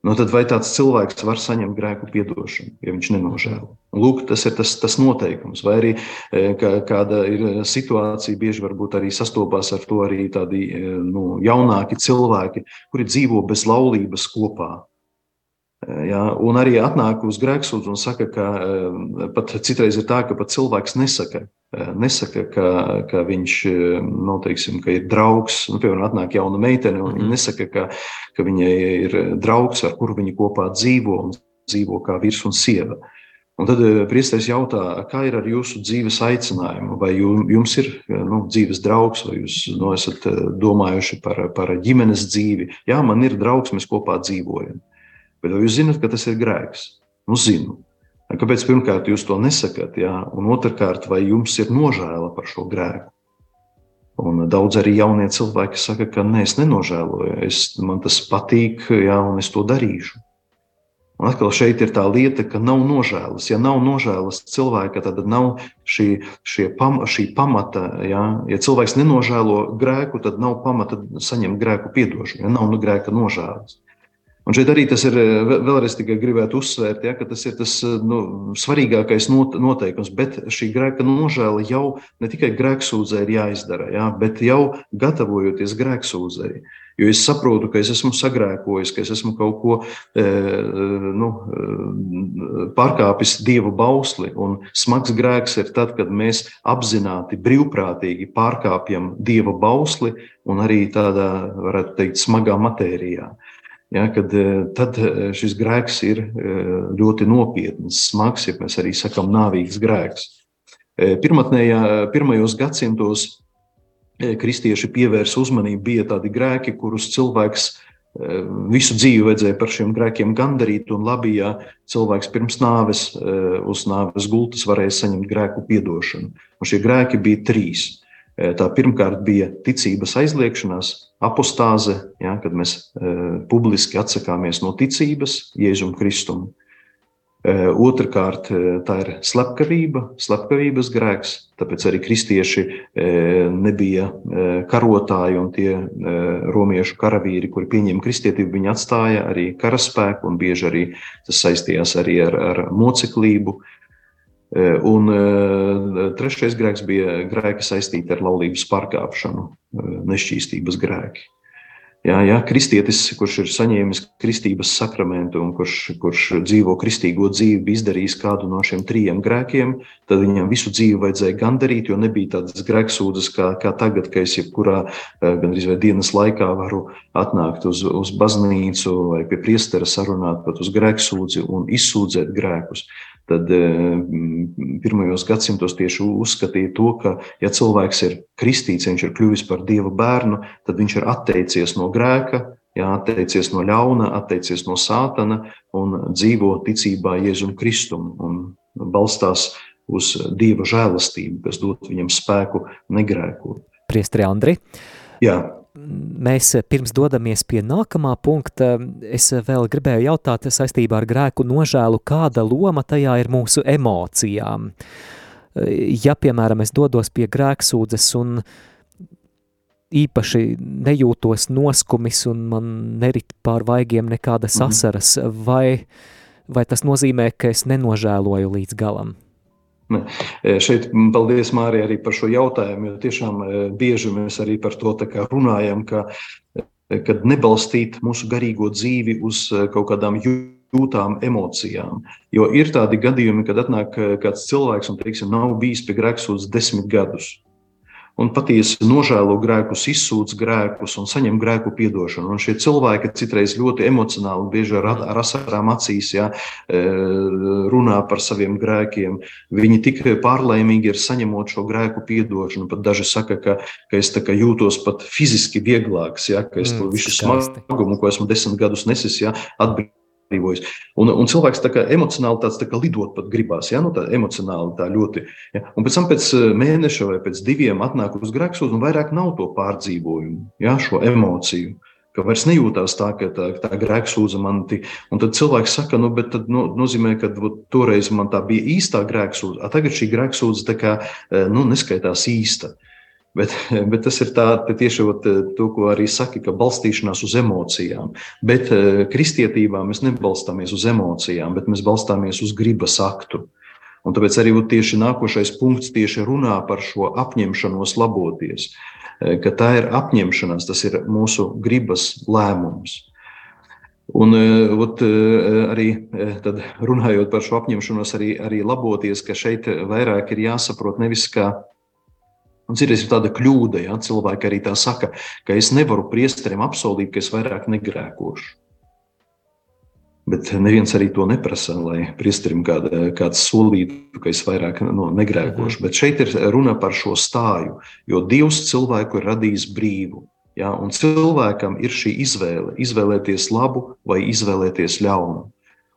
Nu, tad vai tāds cilvēks var saņemt grēku piedošanu, ja viņš nenožēlo? Lūk, tas ir tas, tas noteikums. Vai arī e, kā, kāda ir situācija, bieži varbūt arī sastopās ar to arī tādi e, nu, jaunāki cilvēki, kuri dzīvo bez laulības kopā. Ja, un arī atnāk uz grēksūdzu un saka, ka pat citreiz ir tā, ka pat cilvēks nesaka, nesaka, ka, ka viņš nu, teiksim, ka ir draugs. Nu, piemēram, atnāk jauna meitene, un viņa mhm. nesaka, ka, ka viņai ir draugs, ar kuru viņa kopā dzīvo un dzīvo kā vīrs un sieva. Un tad priesteris jautā, kā ir ar jūsu dzīves aicinājumu, vai jums ir nu, dzīves draugs, vai jūs nu, esat domājuši par, par ģimenes dzīvi. Jā, man ir draugs, mēs kopā dzīvojam. Bet vai jūs zinat, ka tas ir grēks? Nu, zinu. Kāpēc pirmkārt jūs to nesakāt, jā? un otrkārt, vai jums ir nožēla par šo grēku? Un daudz arī jaunie cilvēki saka, ka nē, es nenožēloju, es, man tas patīk, jā, un es to darīšu. Un atkal šeit ir tā lieta, ka nav nožēlas. Ja nav nožēlas cilvēka, tad nav šī, pam, šī pamata. Ja? ja cilvēks nenožēlo grēku, tad nav pamata saņemt grēku piedošanu, ja nav nu grēka nožēlas. Un šeit arī tas ir eh, vēlreiz tikai gribētu uzsvērt, ja, ka tas ir tas eh, nu, svarīgākais noteikums. Bet šī grēka nožēla jau ne tikai grēksūdzē ir jāizdara, ja, bet jau gatavojoties grēksūdzēji. Jo es saprotu, ka es esmu sagrēkojis, ka es esmu kaut ko e, nu, pārkāpis dieva bausli. Un smags grēks ir tad, kad mēs apzināti, brīvprātīgi pārkāpjam dieva bausli un arī tādā, varētu teikt, smagā matērijā. Ja, kad, eh, tad eh, šis grēks ir eh, ļoti nopietns, smags, ja mēs arī sakām, nāvīgs grēks. Pirmajos gadsimtos kristieši pievērsa uzmanību, bija tādi grēki, kurus cilvēks visu dzīvi vajadzēja par šiem grēkiem gandarīt, un labi, ja cilvēks pirms nāves uz nāves gultas varēja saņemt grēku piedošanu. Un šie grēki bija trīs. Tā pirmkārt bija ticības aizliekšanās, apostāze, ja, kad mēs publiski atsakāmies no ticības Jēzum Kristum. Otrakārt, tā ir slepkavība, slepkavības grēks, tāpēc arī kristieši nebija karotāji un tie romiešu karavīri, kuri pieņēma kristietību, viņi atstāja arī karaspēku un bieži arī tas saistījās arī ar, ar moceklību, un eh, trešais grēks bija grēki saistīti ar laulības pārkāpšanu, eh, nešķīstības grēki. Jā, jā, kristietis, kurš ir saņēmis kristības sakramentu un kurš, kurš dzīvo kristīgo dzīvi, izdarījis kādu no šiem trim grēkiem, tad viņam visu dzīvi vajadzēja gandarīt, jo nebija tādas grēksūdzes kā, kā tagad, ka es jebkurā gandrīz vai dienas laikā varu atnākt uz, uz baznīcu vai pie priestera sarunāt pat uz grēksūdzi un izsūdzēt grēkus tad eh, pirmajos gadsimtos tieši uzskatīja to, ka, ja cilvēks ir kristīts, viņš ir kļuvis par dieva bērnu, tad viņš ir atteicies no grēka, jā, atteicies no ļauna, atteicies no sātana un dzīvo ticībā Jēzum Kristum un balstās uz dieva žēlastību, kas dod viņam spēku negrēkot. Priestri Andri. Jā mēs pirms dodamies pie nākamā punkta, es vēl gribēju jautāt saistībā ar grēku nožēlu, kāda loma tajā ir mūsu emocijām. Ja, piemēram, es dodos pie grēksūdzes un īpaši nejūtos noskumis un man nerit pār vaigiem nekādas mhm. asaras, vai, vai tas nozīmē, ka es nenožēloju līdz galam? Ne. E, šeit paldies Mārija arī par šo jautājumu, jo tiešām e, bieži mēs arī par to runājam, ka, e, kad nebalstīt mūsu garīgo dzīvi uz kaut kādām jūtām emocijām. Jo ir tādi gadījumi, kad atnāk kāds cilvēks un, teiksim, nav bijis pie grēksūdzes desmit gadus un patiesi nožēlo grēkus, izsūdz grēkus un saņem grēku piedošanu. Un šie cilvēki citreiz ļoti emocionāli, bieži ar, ar asarām acīs, ja, e, runā par saviem grēkiem. Viņi tik pārlaimīgi ir saņemot šo grēku piedošanu. Pat daži saka, ka, ka es jūtos pat fiziski vieglāks, ja, ka es mm, to visu smagumu, ko esmu desmit gadus nesis, ja, atbrīvoju atbrīvojas. Un, un cilvēks tā kā emocionāli tāds tā kā lidot pat gribās, ja? nu, tā emocionāli tā ļoti. Ja? Un pēc tam pēc eh, mēneša vai pēc diviem atnāk uz grēksūdu un vairāk nav to pārdzīvojumu, ja? šo emociju. Ka vairs nejūtās tā, ka tā, tā grēksūdze man ir. Un tad cilvēks saka, nu, bet tas no, nozīmē, ka ot, toreiz man tā bija īstā grēksūdze, a tagad šī grēksūdze eh, nu, neskaitās īsta. Uh, Bet, bet tas ir tā, tieši to, ko arī saka, ka balstīšanās uz emocijām. Bet eh, kristietībā mēs nebalstāmies uz emocijām, bet mēs balstāmies uz gribas aktu. Un tāpēc arī tieši nākošais punkts tieši runā par šo apņemšanos laboties. Eh, ka tā ir apņemšanās, tas ir mūsu gribas lēmums. Un eh, ot, arī runājot par šo apņemšanos, arī, arī laboties, ka šeit vairāk ir jāsaprot nevis kā Un ir tāda kļūda, ja cilvēki arī tā saka, ka es nevaru priesterim apsolīt, ka es vairāk negrēkošu. Bet neviens arī to neprasa, lai priesterim kāda, kāds solītu, ka es vairāk no, negrēkošu. Mhm. Bet šeit ir runa par šo stāju, jo Dievs cilvēku ir radījis brīvu. Ja, un cilvēkam ir šī izvēle, izvēlēties labu vai izvēlēties ļaunu.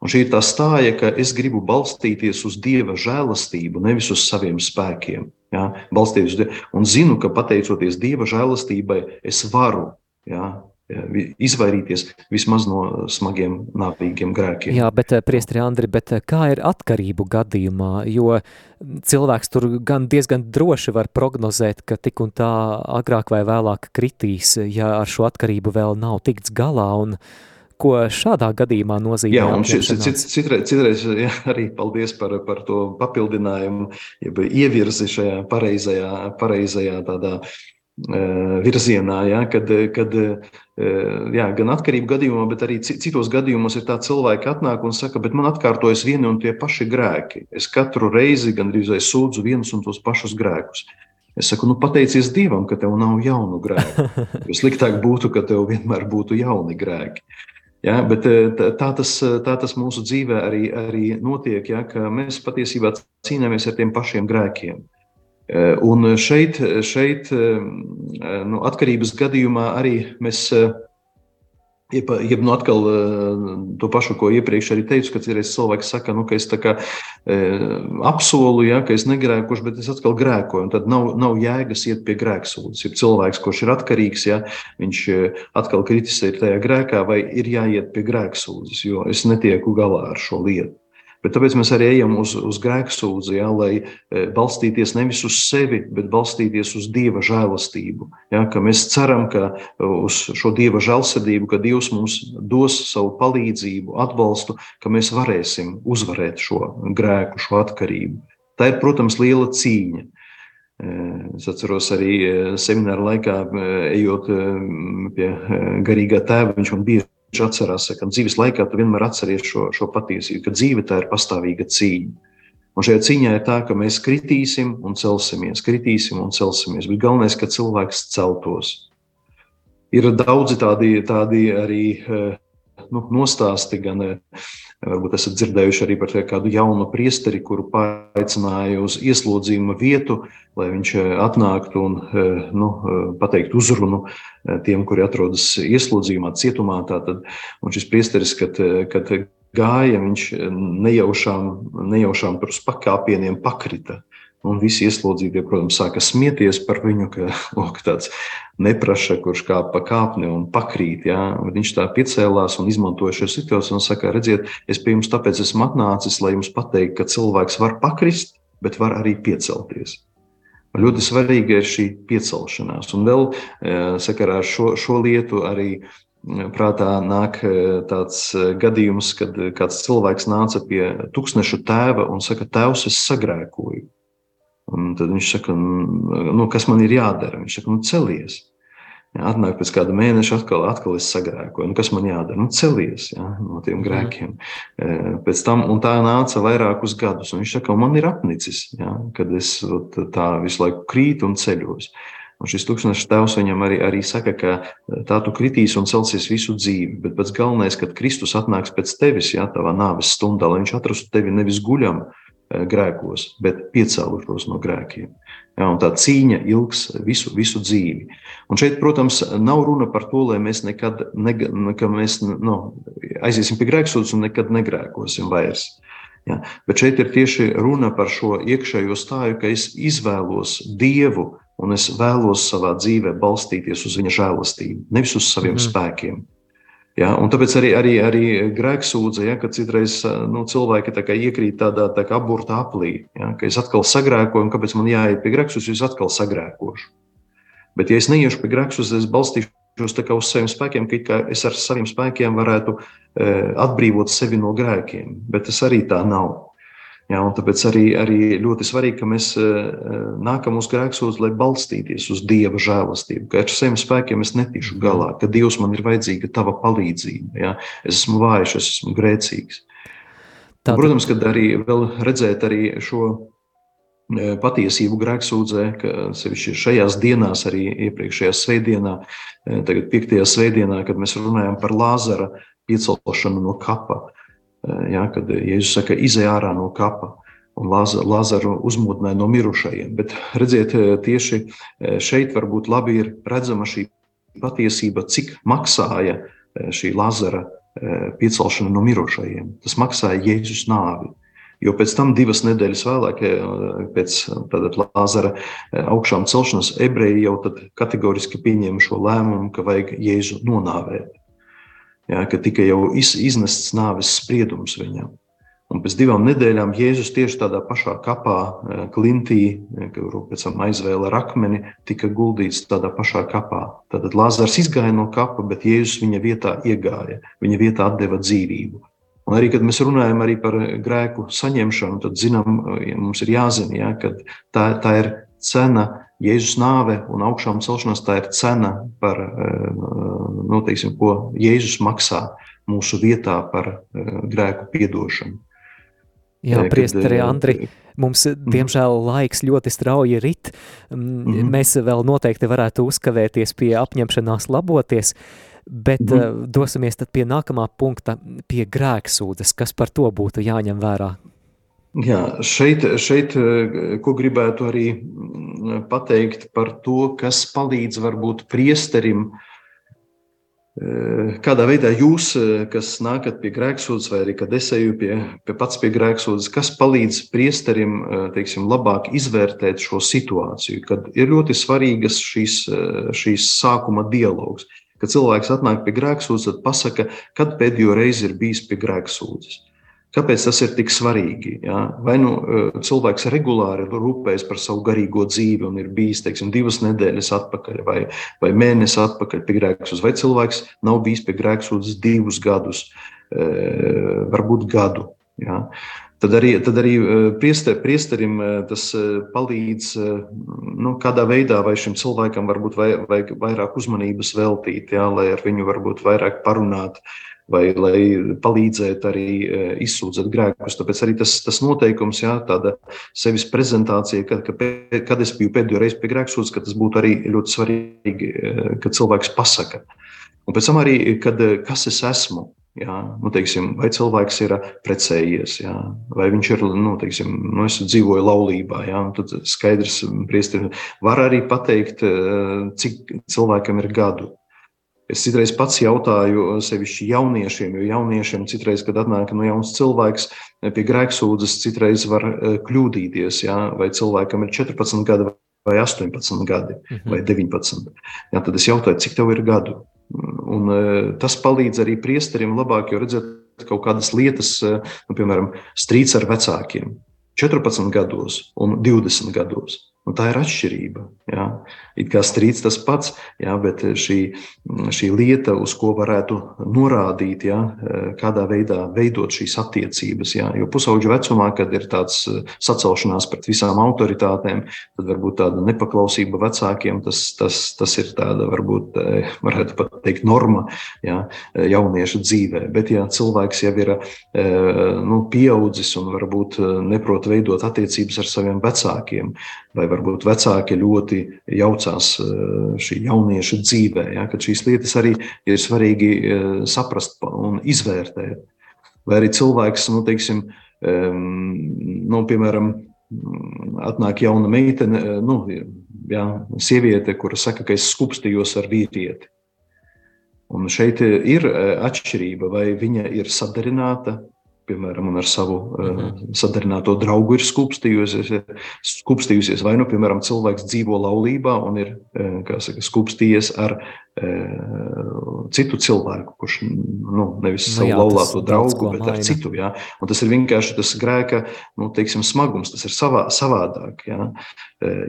Un šī ir tā stāja, ka es gribu balstīties uz Dieva žēlastību, nevis uz saviem spēkiem. Ja, balstīties uz Dievu. Un zinu, ka pateicoties Dieva žēlastībai, es varu ja, izvairīties vismaz no smagiem, nāpīgiem grēkiem. Jā, bet, eh, priestri Andri, bet eh, kā ir atkarību gadījumā? Jo cilvēks tur gan diezgan droši var prognozēt, ka tik un tā agrāk vai vēlāk kritīs, ja ar šo atkarību vēl nav tikts galā. Un, ko šādā gadījumā nozīmē. Jā, un šis, cit, citreiz, citreiz jā, arī paldies par, par to papildinājumu, jeb ievirzi šajā pareizajā, pareizajā tādā virzienā, ja, kad, kad jā, gan atkarību gadījumā, bet arī citos gadījumos ir tā cilvēki atnāk un saka, bet man atkārtojas vieni un tie paši grēki. Es katru reizi gandrīz sūdzu vienus un tos pašus grēkus. Es saku, nu, pateicies Dievam, ka tev nav jaunu grēku. Jo sliktāk būtu, ka tev vienmēr būtu jauni grēki. Ja, bet eh, tā tas, tā tas mūsu dzīvē arī, arī notiek, ja, ka mēs patiesībā cīnāmies ar tiem pašiem grēkiem. Eh, un šeit, šeit eh, nu, atkarības gadījumā arī mēs Jeb nu atkal to pašu, ko iepriekš arī teicu, ka ir cilvēks, kas saka, nu, ka es kā, e, apsolu, ja, ka es negrēkošu, bet es atkal grēkoju. Tad nav, nav jēgas iet pie grēksūdzes. Ir cilvēks, kurš ir atkarīgs, ja viņš atkal kritisē tajā grēkā, vai ir jāiet pie grēksūdzes, jo es netieku galā ar šo lietu. Bet tāpēc mēs arī ejam uz, uz grēksūdzi, ja, lai e, balstīties nevis uz sevi, bet balstīties uz Dieva žēlastību. Ja, mēs ceram, ka uz šo Dieva žēlsirdību, ka Dievs mums dos savu palīdzību, atbalstu, ka mēs varēsim uzvarēt šo grēku, šo atkarību. Tā ir, protams, liela cīņa. Es atceros arī semināru laikā, ejot pie garīgā tēva, viņš man bieži atcerās, ka dzīves laikā tu vienmēr atceries šo, šo patiesību, ka dzīve tā ir pastāvīga cīņa. Un šajā cīņā ir tā, ka mēs kritīsim un celsimies, kritīsim un celsimies. Bet galvenais, ka cilvēks celtos. Ir daudzi tādi, tādi arī nu, nostāsti, gan Varbūt esat dzirdējuši arī par kādu jaunu priesteri, kuru paaicināja uz ieslodzījuma vietu, lai viņš eh, atnāktu un eh, nu, eh, pateiktu uzrunu tiem, kuri atrodas ieslodzījumā, cietumā. Tātad, un šis priesteris, kad, kad gāja, viņš nejaušām, nejaušām tur uz pakāpieniem pakrita. Un visi ieslodzītie, protams, sāka smieties par viņu, ka lūk, tāds neprasa, kurš kāp pa kāpni un pakrīt. Ja? Viņš tā piecēlās un izmantoja šo situāciju un saka, redziet, es pie jums tāpēc esmu atnācis, lai jums pateiktu, ka cilvēks var pakrist, bet var arī piecelties. Ļoti svarīga ir šī piecelšanās. Un vēl eh, sakarā ar šo, šo lietu arī eh, prātā nāk eh, tāds gadījums, kad kāds cilvēks nāca pie tūkstneša tēva un saka, tēvs, es sagrēkoju. Un tad viņš saka, nu, kas man ir jādara? Viņš saka, nu, celies. Jā, atnāk pēc kāda mēneša, atkal, atkal es sagrēkoju. Nu, kas man jādara? Nu, celies jā, no tiem mhm. grēkiem. Mm. Pēc tam, un tā nāca vairākus gadus. Viņš saka, man ir apnicis, jā, kad es tā visu laiku krītu un ceļos. Un šis tūkstošs tēvs viņam arī, arī saka, ka tā tu kritīs un celsies visu dzīvi. Bet pats galvenais, kad Kristus atnāks pēc tevis, jā, tavā nāves stundā, lai viņš atrastu tevi nevis guļam, grēkos, bet piecēlušos no grēkiem. Ja, tā cīņa ilgs visu, visu dzīvi. Un šeit, protams, nav runa par to, lai mēs nekad nega, mēs, nu, aiziesim pie grēksūdzes un nekad negrēkosim vairs. Ja, bet šeit ir tieši runa par šo iekšējo stāju, ka es izvēlos Dievu un es vēlos savā dzīvē balstīties uz Viņa žēlastību, nevis uz saviem mm. spēkiem. Ja, un tāpēc arī, arī, arī grēksūdze, ja, ka citreiz nu, cilvēki tā iekrīt tādā tā aburtā aplī, ja, ka es atkal sagrēkoju, un kāpēc man jāiet pie grēksūdzes, jo es atkal sagrēkošu. Bet, ja es neiešu pie grēksūdzes, es balstīšos uz saviem spēkiem, ka es ar saviem spēkiem varētu e, atbrīvot sevi no grēkiem, bet tas arī tā nav. Ja, tāpēc arī, arī ļoti svarīgi, ka mēs eh, eh, nākam uz grēksūdzi, lai balstīties uz Dieva žēlastību, ka ar saviem spēkiem es netikšu galā, ka Dievs man ir vajadzīga tava palīdzība. Ja. Es esmu vājš, es esmu grēcīgs. Tātad... Protams, kad arī redzēt arī šo eh, patiesību grēksūdzē, ka sevišķi šajās dienās, arī iepriekšējā svētdienā, tagad piektajā svētdienā, kad mēs runājam par Lāzara piecelšanu no kapa. Ja, kad Jēzus saka, izej ārā no kapa un Lāzaru uzmodināja no mirušajiem. Bet redziet, tieši šeit varbūt labi ir redzama šī patiesība, cik maksāja šī Lāzara piecelšana no mirušajiem. Tas maksāja Jēzus nāvi. Jo pēc tam, divas nedēļas vēlāk, pēc Lāzara augšām celšanas, ebreji jau kategoriski pieņēma šo lēmumu, ka vajag Jēzu nonāvēt ja, ka tika jau iz, iznests nāves spriedums viņam. Un pēc divām nedēļām Jēzus tieši tādā pašā kapā, eh, klintī, eh, kuru pēc tam aizvēla ar akmeni, tika guldīts tādā pašā kapā. Tad Lāzars izgāja no kapa, bet Jēzus viņa vietā iegāja, viņa vietā deva dzīvību. Un arī, kad mēs runājam par grēku saņemšanu, tad zinām, eh, mums ir jāzina, ja, ka tā, tā ir cena Jēzus nāve un augšām celšanās tā ir cena, par, eh, nu, teiksim, ko Jēzus maksā mūsu vietā par eh, grēku piedošanu. Jā, eh, priesteri Andri, mums, mhm. diemžēl, laiks ļoti strauji rit. -hmm. Mēs vēl noteikti varētu uzkavēties pie apņemšanās laboties, bet -hmm. dosimies tad pie nākamā punkta, pie grēksūdzes. Kas par to būtu jāņem vērā? Jā, šeit, šeit, ko gribētu arī mm, pateikt par to, kas palīdz varbūt priesterim, eh, kādā veidā jūs, eh, kas nākat pie grēksūdzes, vai arī kad es eju pie, pie pats pie grēksūdzes, kas palīdz priesterim eh, teiksim, labāk izvērtēt šo situāciju, kad ir ļoti svarīgas šīs, šīs sākuma dialogs. Kad cilvēks atnāk pie grēksūdzes, tad pasaka, kad pēdējo reizi ir bijis pie grēksūdzes. Kāpēc tas ir tik svarīgi? Ja? Vai nu e, cilvēks regulāri rūpējas par savu garīgo dzīvi un ir bijis teiksim, divas nedēļas atpakaļ vai, vai mēnesi atpakaļ pie grēksūdzes, vai cilvēks nav bijis pie grēksūdzes divus gadus, e, varbūt gadu. Ja? Tad arī, tad arī priester, priesterim tas palīdz nu, kādā veidā vai šim cilvēkam varbūt vajag vairāk uzmanības veltīt, jā, lai ar viņu varbūt vairāk parunāt. Vai lai palīdzētu arī e, izsūdzēt grēkus. Tāpēc arī tas, tas noteikums, jā, tāda sevis prezentācija, kad, kad es biju pēdējo reizi pie grēksūdzes, ka tas būtu arī ļoti svarīgi, e, kad cilvēks pasaka. Un pēc tam arī, kad, e, kas es esmu, Jā, nu, teiksim, vai cilvēks ir precējies, jā, vai viņš ir nu, teiksim, nu, dzīvoja laulībā. Jā, tad skaidrs, priesteri var arī pateikt, cik cilvēkam ir gadu. Es citreiz pats jautāju, sevišķi jauniešiem, jo jauniešiem citreiz, kad atnāk no jauns cilvēks pie grēksūdzes, citreiz var e, kļūdīties, jā, vai cilvēkam ir 14 gadi vai 18 gadi mhm. vai 19. Jā, tad es jautāju, cik tev ir gadu? Un, e, tas palīdz arī priesterim labāk, jo redzēt kaut kādas lietas, nu, piemēram, strīds ar vecākiem 14 gados un 20 gados. Un tā ir atšķirība. Jā. It kā strīds tas pats, jā, bet šī, šī lieta, uz ko varētu norādīt, jā, kādā veidā veidot šīs attiecības. Jā. Jo pusauģu vecumā, kad ir tāds sacelšanās pret visām autoritātēm, tad varbūt tāda nepaklausība vecākiem, tas, tas, tas ir tāda, varbūt, varētu pat teikt, norma jā, jauniešu dzīvē. Bet, ja cilvēks jau ir nu, pieaudzis un varbūt neprot veidot attiecības ar saviem vecākiem, vai varbūt vecāki ļoti jaucās eh, šī jaunieša dzīvē, ja, kad šīs lietas arī ir svarīgi eh, saprast un izvērtēt. Vai arī cilvēks, nu, teiksim, nu, piemēram, atnāk jauna meitene, eh, nu, jā, sieviete, kura saka, ka es skūpstījos ar vīrieti. Un šeit ir atšķirība, vai viņa ir sadarināta piemēram, ar savu mm -hmm. sadarināto draugu ir skūpstījusies, skūpstījusies. Vai nu, piemēram, cilvēks dzīvo laulībā un ir eh, saka, skūpstījies ar citu cilvēku, kurš nu, nevis nu, savu jā, laulāto draugu, bet maina. ar citu. Jā. Un tas ir vienkārši tas grēka nu, teiksim, smagums, tas ir savā, savādāk jā,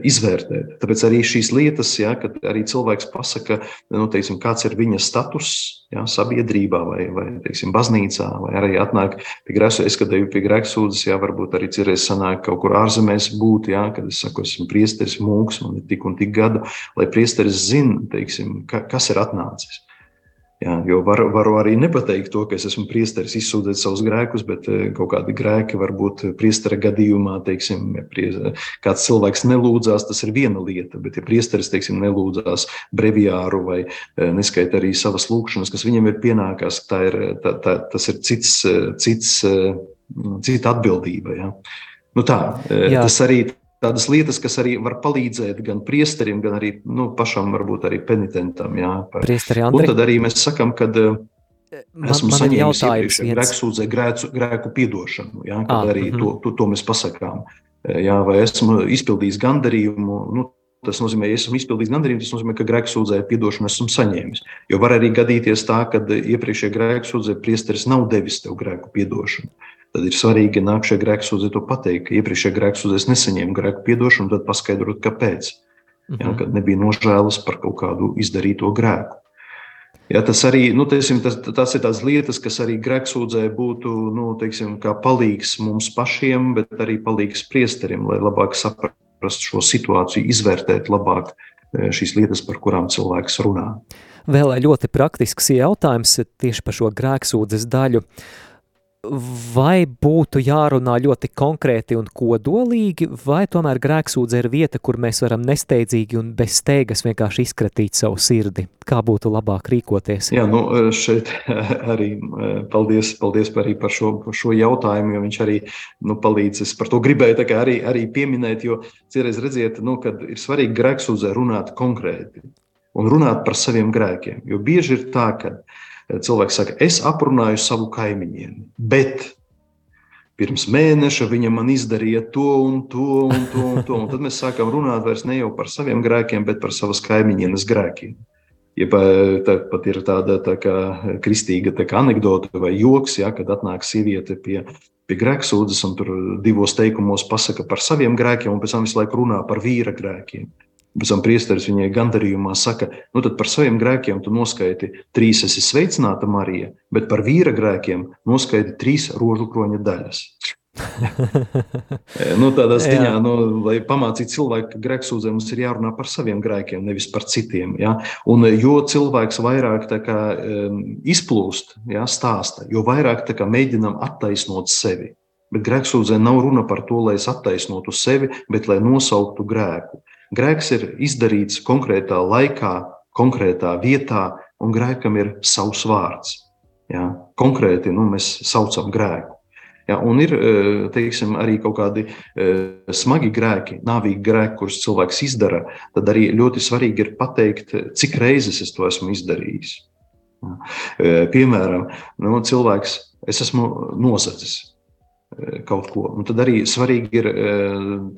izvērtēt. Tāpēc arī šīs lietas, jā, kad arī cilvēks pasaka, nu, teiksim, kāds ir viņa status jā, sabiedrībā vai, vai teiksim, baznīcā, vai arī atnāk pie grēka. Es, kad eju pie grēka sūdzes, jā, varbūt arī cerēs sanāk kaut kur ārzemēs būt, jā, kad es saku, esmu priesteris, mūks, man ir tik un tik gadu, lai priesteris zina, teiksim, ka, kas ir atnācis. Jā, jo varu, varu arī nepateikt to, ka es esmu priesteris, izsūdzēt savus grēkus, bet eh, kaut kādi grēki varbūt priestera gadījumā, teiksim, ja kāds cilvēks nelūdzās, tas ir viena lieta. Bet, ja priesteris, teiksim, nelūdzās breviāru vai eh, neskaita arī savas lūkšanas, kas viņam ir pienākās, tā ir, tā, tā, tas ir cits, cits, cita atbildība. Jā. Nu tā, Jā. Tas arī tādas lietas, kas arī var palīdzēt gan priesterim, gan arī nu, pašam, varbūt arī penitentam. Jā, par... Un tad arī mēs sakam, ka eh, esmu man, man saņēmis grēksūdzē grēku, grēku piedošanu, jā, kad à, ah, arī mm -hmm. to, to, to mēs pasakām. Eh, jā, vai esmu izpildījis gandarījumu, nu, Tas nozīmē, ja esmu izpildījis gandarījumu, tas nozīmē, ka grēksūdzēju piedošanu esmu saņēmis. Jo var arī gadīties tā, ka iepriekšējā grēksūdzē priesteris nav devis tev grēku piedošanu tad ir svarīgi nākamajā grēksūdzē to pateikt, iepriekšējā grēksūdzē es nesaņēmu grēku piedošanu, tad paskaidrot, kāpēc. Mm -hmm. ja, kad nebija nožēlas par kaut kādu izdarīto grēku. Ja, tas arī nu, teiksim, tas, tas ir tās lietas, kas arī grēksūdzē būtu nu, teiksim, palīgs mums pašiem, bet arī palīgs priesteriem, lai labāk saprastu šo situāciju, izvērtēt labāk e, šīs lietas, par kurām cilvēks runā. Vēl ļoti praktisks jautājums tieši par šo grēksūdzes daļu. Uh, vai būtu jārunā ļoti konkrēti un kodolīgi, vai tomēr grēksūdze ir vieta, kur mēs varam nesteidzīgi un bez steigas vienkārši izkratīt savu sirdi? Kā būtu labāk rīkoties? Jā, nu šeit arī paldies, paldies par, par, šo, par šo jautājumu, jo viņš arī nu, palīdz. Es par to gribēju arī, arī pieminēt, jo citreiz redziet, nu, kad ir svarīgi grēksūdzē runāt konkrēti un runāt par saviem grēkiem. Jo bieži ir tā, ka cilvēks saka, es aprunāju savu kaimiņieni, bet pirms mēneša viņa man izdarīja to un to un to. Un to. Un tad mēs sākam runāt vairs ne jau par saviem grēkiem, bet par savas kaimiņienes grēkiem. Ja pat ir tāda tā kā kristīga tā kā anekdote vai joks, ja, kad atnāk sieviete pie, pie grēksūdzes un tur divos teikumos pasaka par saviem grēkiem, un pēc tam visu laiku runā par vīra grēkiem. Pēc tam priesteris viņai gandarījumā saka, nu tad par saviem grēkiem tu noskaiti trīs, esi sveicināta Marija, bet par vīra grēkiem noskaiti trīs rožu kroņa daļas. nu, tādā ziņā, nu, lai pamācītu cilvēku, ka grēksūdzē mums ir jārunā par saviem grēkiem, nevis par citiem. Ja? Un, jo cilvēks vairāk kā, izplūst, ja, stāsta, jo vairāk kā, mēģinam attaisnot sevi. Bet grēksūdzē nav runa par to, lai es attaisnotu sevi, bet lai nosauktu grēku. Grēks ir izdarīts konkrētā laikā, konkrētā vietā, un grēkam ir savs vārds. Ja? Konkrēti nu, mēs saucam grēku. Ja, un ir e, teiksim, arī kaut kādi e, smagi grēki, nāvīgi grēki, kurus cilvēks izdara. Tad arī ļoti svarīgi ir pateikt, cik reizes es to esmu izdarījis. Ja. E, piemēram, nu, cilvēks, es esmu nozadzis kaut ko. Un tad arī svarīgi ir,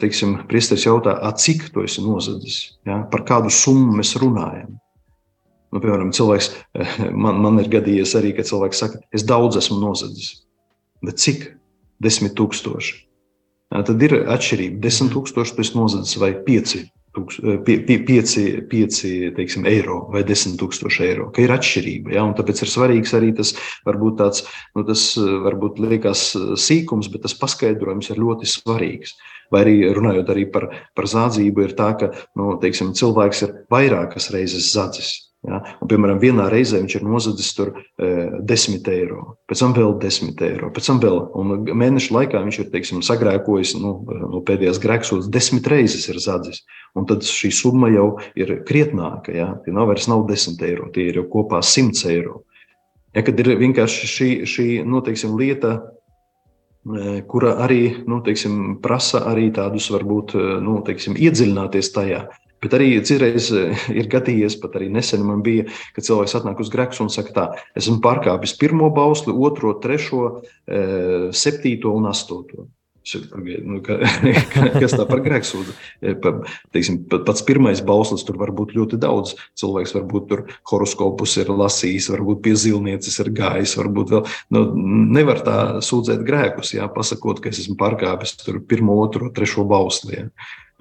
teiksim, priesteris jautā, cik to esi nozadzis, ja? par kādu summu mēs runājam. Nu, piemēram, cilvēks, man, man ir gadījies arī, ka cilvēks saka, es daudz esmu nozadzis. Bet cik? Desmit tūkstoši. Tad ir atšķirība. Desmit tūkstoši tas nozadzis vai pieci. Pie, pie, pieci, pieci teiksim, eiro vai desmit tūkstoši eiro. Ka ir atšķirība. Ja? Un tāpēc ir svarīgs arī tas, varbūt tāds, nu, tas varbūt liekas sīkums, bet tas paskaidrojums ir ļoti svarīgs. Vai arī runājot arī par, par zādzību, ir tā, ka nu, teiksim, cilvēks ir vairākas reizes zadzis. Ja? Un, piemēram, vienā reizē viņš ir nozadzis tur e, 10 eiro, pēc tam vēl 10 eiro, pēc tam vēl. Un mēneša laikā viņš ir teiksim, sagrēkojis nu, no pēdējās grēksodas, desmit reizes ir zadzis. Un tad šī summa jau ir krietnāka. Ja? Tie nav vairs nav 10 eiro, tie ir jau kopā 100 eiro. Ja, kad ir vienkārši šī, šī nu, teiksim, lieta, e, kura arī nu, teiksim, prasa arī tādus, varbūt, e, nu, teiksim, iedziļināties tajā. Bet arī citreiz eh, ir gadījies, pat arī nesen man bija, kad cilvēks atnāk uz grēku un saka, tā, esmu pārkāpis pirmo bausli, otro, trešo, eh, septīto un astoto. Nu, ka, kas tā par grēksūdu? Eh, pats pirmais bauslis tur var būt ļoti daudz. Cilvēks varbūt tur horoskopus ir lasījis, varbūt pie zilnieces ir gājis, varbūt vēl nu, nevar tā sūdzēt grēkus, jā, pasakot, ka es esmu pārkāpis pirmo, otro, trešo bausli. Jā.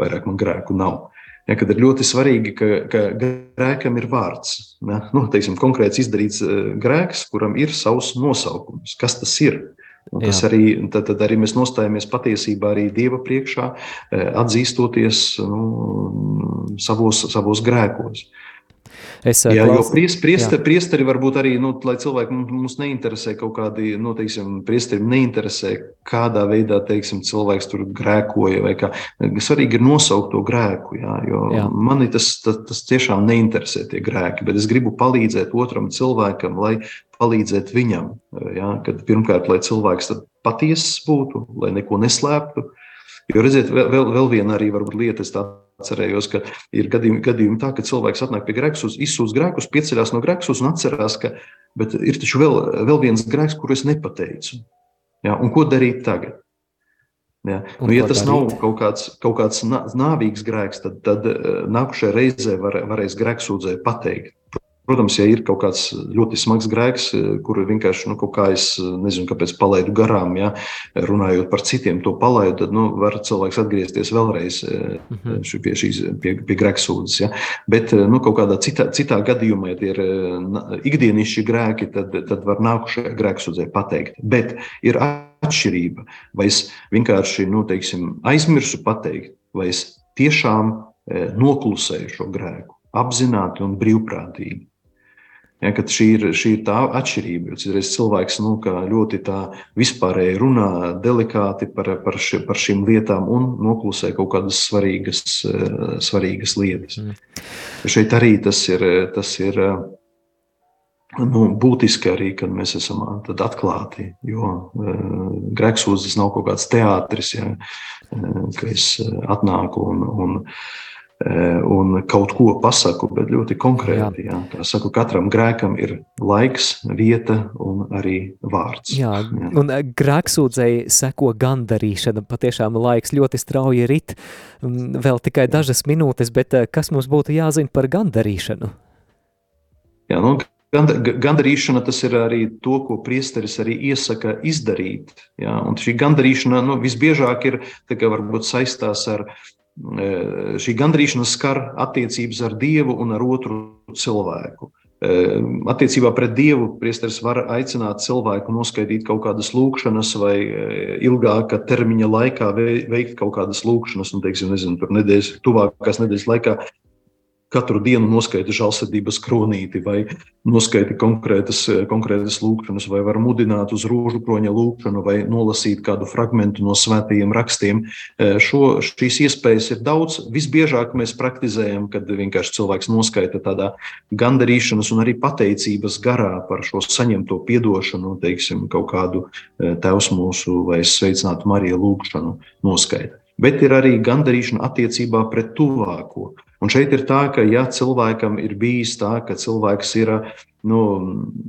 Vairāk man grēku nav. Ja, kad ir ļoti svarīgi, ka, ka grēkam ir vārds. Ja, nu, teiksim, konkrēts izdarīts eh, grēks, kuram ir savs nosaukums. Kas tas ir? Un tas Jā. arī, tad, tad arī mēs nostājamies patiesībā arī Dieva priekšā, eh, atzīstoties nu, savos, savos grēkos. Es, jā, klaus... jo priest, priesteri, priesteri varbūt arī, nu, lai cilvēki mums neinteresē kaut kādi, nu, teiksim, priesteri neinteresē, kādā veidā, teiksim, cilvēks tur grēkoja vai kā. Svarīgi ir nosaukt to grēku, jā, jo jā. mani tas, tas, tas tiešām neinteresē tie grēki, bet es gribu palīdzēt otram cilvēkam, lai palīdzēt viņam. Jā, kad pirmkārt, lai cilvēks patiesas būtu, lai neko neslēptu. Jo redziet, vēl, vēl viena arī varbūt lieta, es tā atcerējos, ka ir gadījumi, gadījumi tā, ka cilvēks atnāk pie grēkus, izsūdz grēkus, pieceļās no grēkus un atcerās, ka ir taču vēl, vēl viens grēks, kuru es nepateicu. Ja, un ko darīt tagad? Ja, nu, ja tas darīt? nav kaut kāds, kaut kāds nāvīgs grēks, tad, tad nākamajā reizē var, varēs grēksūdzēji pateikt. Protams, ja ir kaut kāds ļoti smags grēks, kuru vienkārši nu, kaut kā es nezinu, kāpēc palaidu garām, ja, runājot par citiem, to palaidu, tad nu, var cilvēks atgriezties vēlreiz mm -hmm. pie šīs pie, pie grēksūdzes. Ja. Bet nu, kaut kādā citā, citā gadījumā, ja tie ir ikdienišķi grēki, tad, tad var nākušajā grēksūdzē pateikt. Bet ir atšķirība, vai es vienkārši nu, teiksim, aizmirsu pateikt, vai es tiešām noklusēju šo grēku apzināti un brīvprātīgi. Ja, šī, ir, šī ir tā atšķirība. Jo citreiz cilvēks nu, ļoti vispārēji runā, delikāti par, par, ši, par šīm lietām un noklusē kaut kādas svarīgas, eh, svarīgas lietas. Mm. Šeit arī tas ir, tas ir nu, būtiski, arī, kad mēs esam atklāti. Jo uh, grēksūdzes nav kaut kāds teātris, ja, ka es atnāku un. un Eh, un kaut ko pasaku, bet ļoti konkrēti. Jā. Jā. Saku, katram grēkam ir laiks, vieta un arī vārds. Jā, jā. un eh, grēksūdzēji seko gandarīšana, patiešām laiks ļoti strauji rit, vēl tikai dažas minūtes, bet eh, kas mums būtu jāzina par gandarīšanu? Jā, nu, Gandarīšana tas ir arī to, ko priesteris arī iesaka izdarīt. Ja? Un šī gandarīšana nu, visbiežāk ir varbūt saistās ar šī gandrīšana skar attiecības ar Dievu un ar otru cilvēku. Attiecībā pret Dievu priesteris var aicināt cilvēku noskaidīt kaut kādas lūkšanas vai ilgāka termiņa laikā veikt kaut kādas lūkšanas, un, teiksim, nezinu, tur nedēļas, tuvākās nedēļas laikā katru dienu noskaita žēlsirdības kronīti, vai noskaita konkrētas, konkrētas lūkšanas, vai var mudināt uz rūžu kroņa lūkšanu, vai nolasīt kādu fragment no svētajiem rakstiem. Eh, šo, šīs iespējas ir daudz. Visbiežāk mēs praktizējam, kad vienkārši cilvēks noskaita tādā gandarīšanas un arī pateicības garā par šo saņemto piedošanu, teiksim, kaut kādu eh, tevs mūsu vai sveicinātu Mariju lūkšanu noskaita. Bet ir arī gandarīšana attiecībā pret tuvāko. Un šeit ir tā, ka ja cilvēkam ir bijis tā, ka cilvēks ir nu,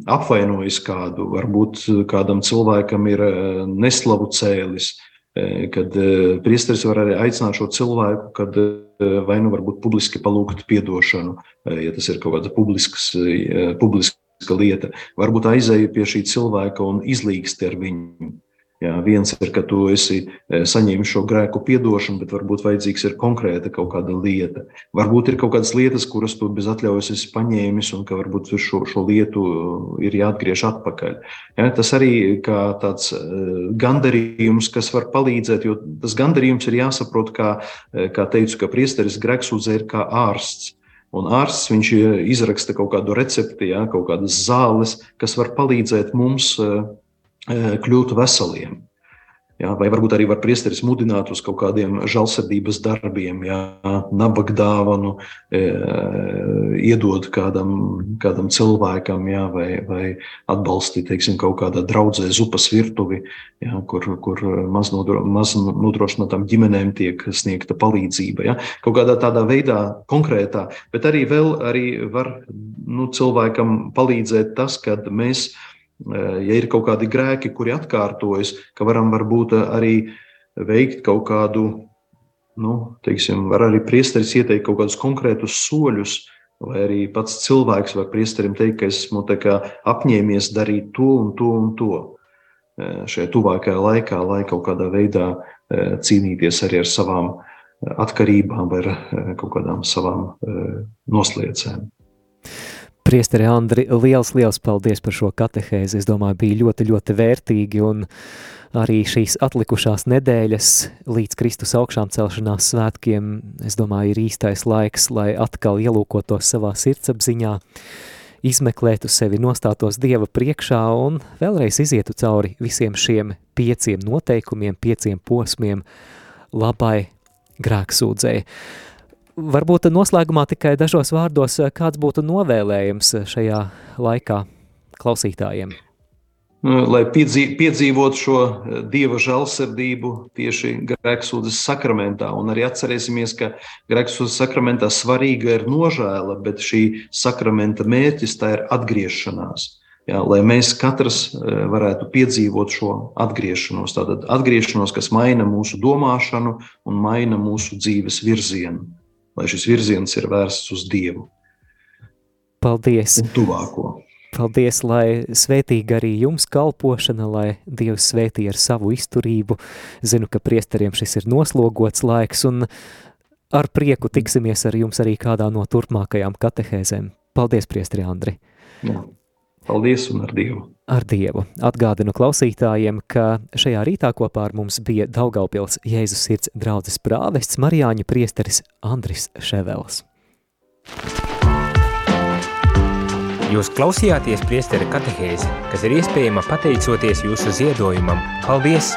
apvainojis kādu, varbūt kādam cilvēkam ir eh, neslavu cēlis, eh, kad eh, priesteris var arī aicināt šo cilvēku, kad vai nu varbūt publiski palūgt piedošanu, ja tas ir kaut kāda publisks, publiska lieta, varbūt aizēju pie šī cilvēka un izlīgsti ar viņu. Jā, viens ir, ka tu esi e, saņēmis šo grēku piedošanu, bet varbūt vajadzīgs ir konkrēta kaut kāda lieta. Varbūt ir kaut kādas lietas, kuras tu bez atļaujas esi paņēmis, un ka varbūt šo, šo lietu e, ir jāatgriež atpakaļ. Jā, tas arī kā tāds e, gandarījums, kas var palīdzēt, jo tas gandarījums ir jāsaprot, kā, kā teicu, ka priesteris Greksudze ir kā ārsts. Un ārsts viņš izraksta kaut kādu recepti, jā, kaut kādas zāles, kas var palīdzēt mums kļūtu veseliem. Jā, vai varbūt arī var priesteris mudināt uz kaut kādiem žēlsirdības darbiem, jā, nabaga dāvanu, e, iedot kādam, kādam cilvēkam, jā, vai, vai atbalstīt teiksim, kaut kādā draudzē zupas virtuvi, jā, kur, kur maz, nodro, maz nodrošinātām ģimenēm tiek sniegta palīdzība. Jā. Kaut kādā tādā veidā konkrētā, bet arī vēl arī var nu, cilvēkam palīdzēt tas, kad mēs ja ir kaut kādi grēki, kuri atkārtojas, ka varam varbūt arī veikt kaut kādu, nu, teiksim, var arī priesteris ieteikt kaut kādus konkrētus soļus, vai arī pats cilvēks var priesterim teikt, ka esmu apņēmies darīt to un to un to šajā tuvākajā laikā, lai kaut kādā veidā cīnīties arī ar savām atkarībām vai ar kaut kādām savām nosliecēm. Priesteri Andri, liels, liels paldies par šo katehēzi. Es domāju, bija ļoti, ļoti vērtīgi un arī šīs atlikušās nedēļas līdz Kristus augšām celšanās svētkiem, es domāju, ir īstais laiks, lai atkal ielūkotos savā sirdsapziņā, izmeklētu sevi, nostātos Dieva priekšā un vēlreiz izietu cauri visiem šiem pieciem noteikumiem, pieciem posmiem labai grēksūdzēji. Varbūt noslēgumā tikai dažos vārdos, eh, kāds būtu novēlējums eh, šajā laikā klausītājiem? Nu, lai piedzīvotu šo eh, dieva žēlsirdību tieši grēksūdzes sakramentā, un arī atcerēsimies, ka grēksūdzes sakramentā svarīga ir nožēla, bet šī sakramenta mērķis tā ir atgriešanās. Jā, lai mēs katrs varētu piedzīvot šo atgriešanos, tātad atgriešanos, kas maina mūsu domāšanu un maina mūsu dzīves virzienu lai šis virziens ir vērsts uz Dievu. Paldies! Un tuvāko. Paldies, lai svētīga arī jums kalpošana, lai Dievs svētī ar savu izturību. Zinu, ka priesteriem šis ir noslogots laiks, un ar prieku tiksimies ar jums arī kādā no turpmākajām katehēzēm. Paldies, priesteri Andri! Jā. Paldies un ar Dievu! Ar Dievu! Atgādinu klausītājiem, ka šajā rītā kopā ar mums bija Daugaupils Jēzus sirds draudzes prāvests Marijāņu priesteris Andris Ševels. Jūs klausījāties priestera katehēzi, kas ir iespējama pateicoties jūsu ziedojumam. Paldies!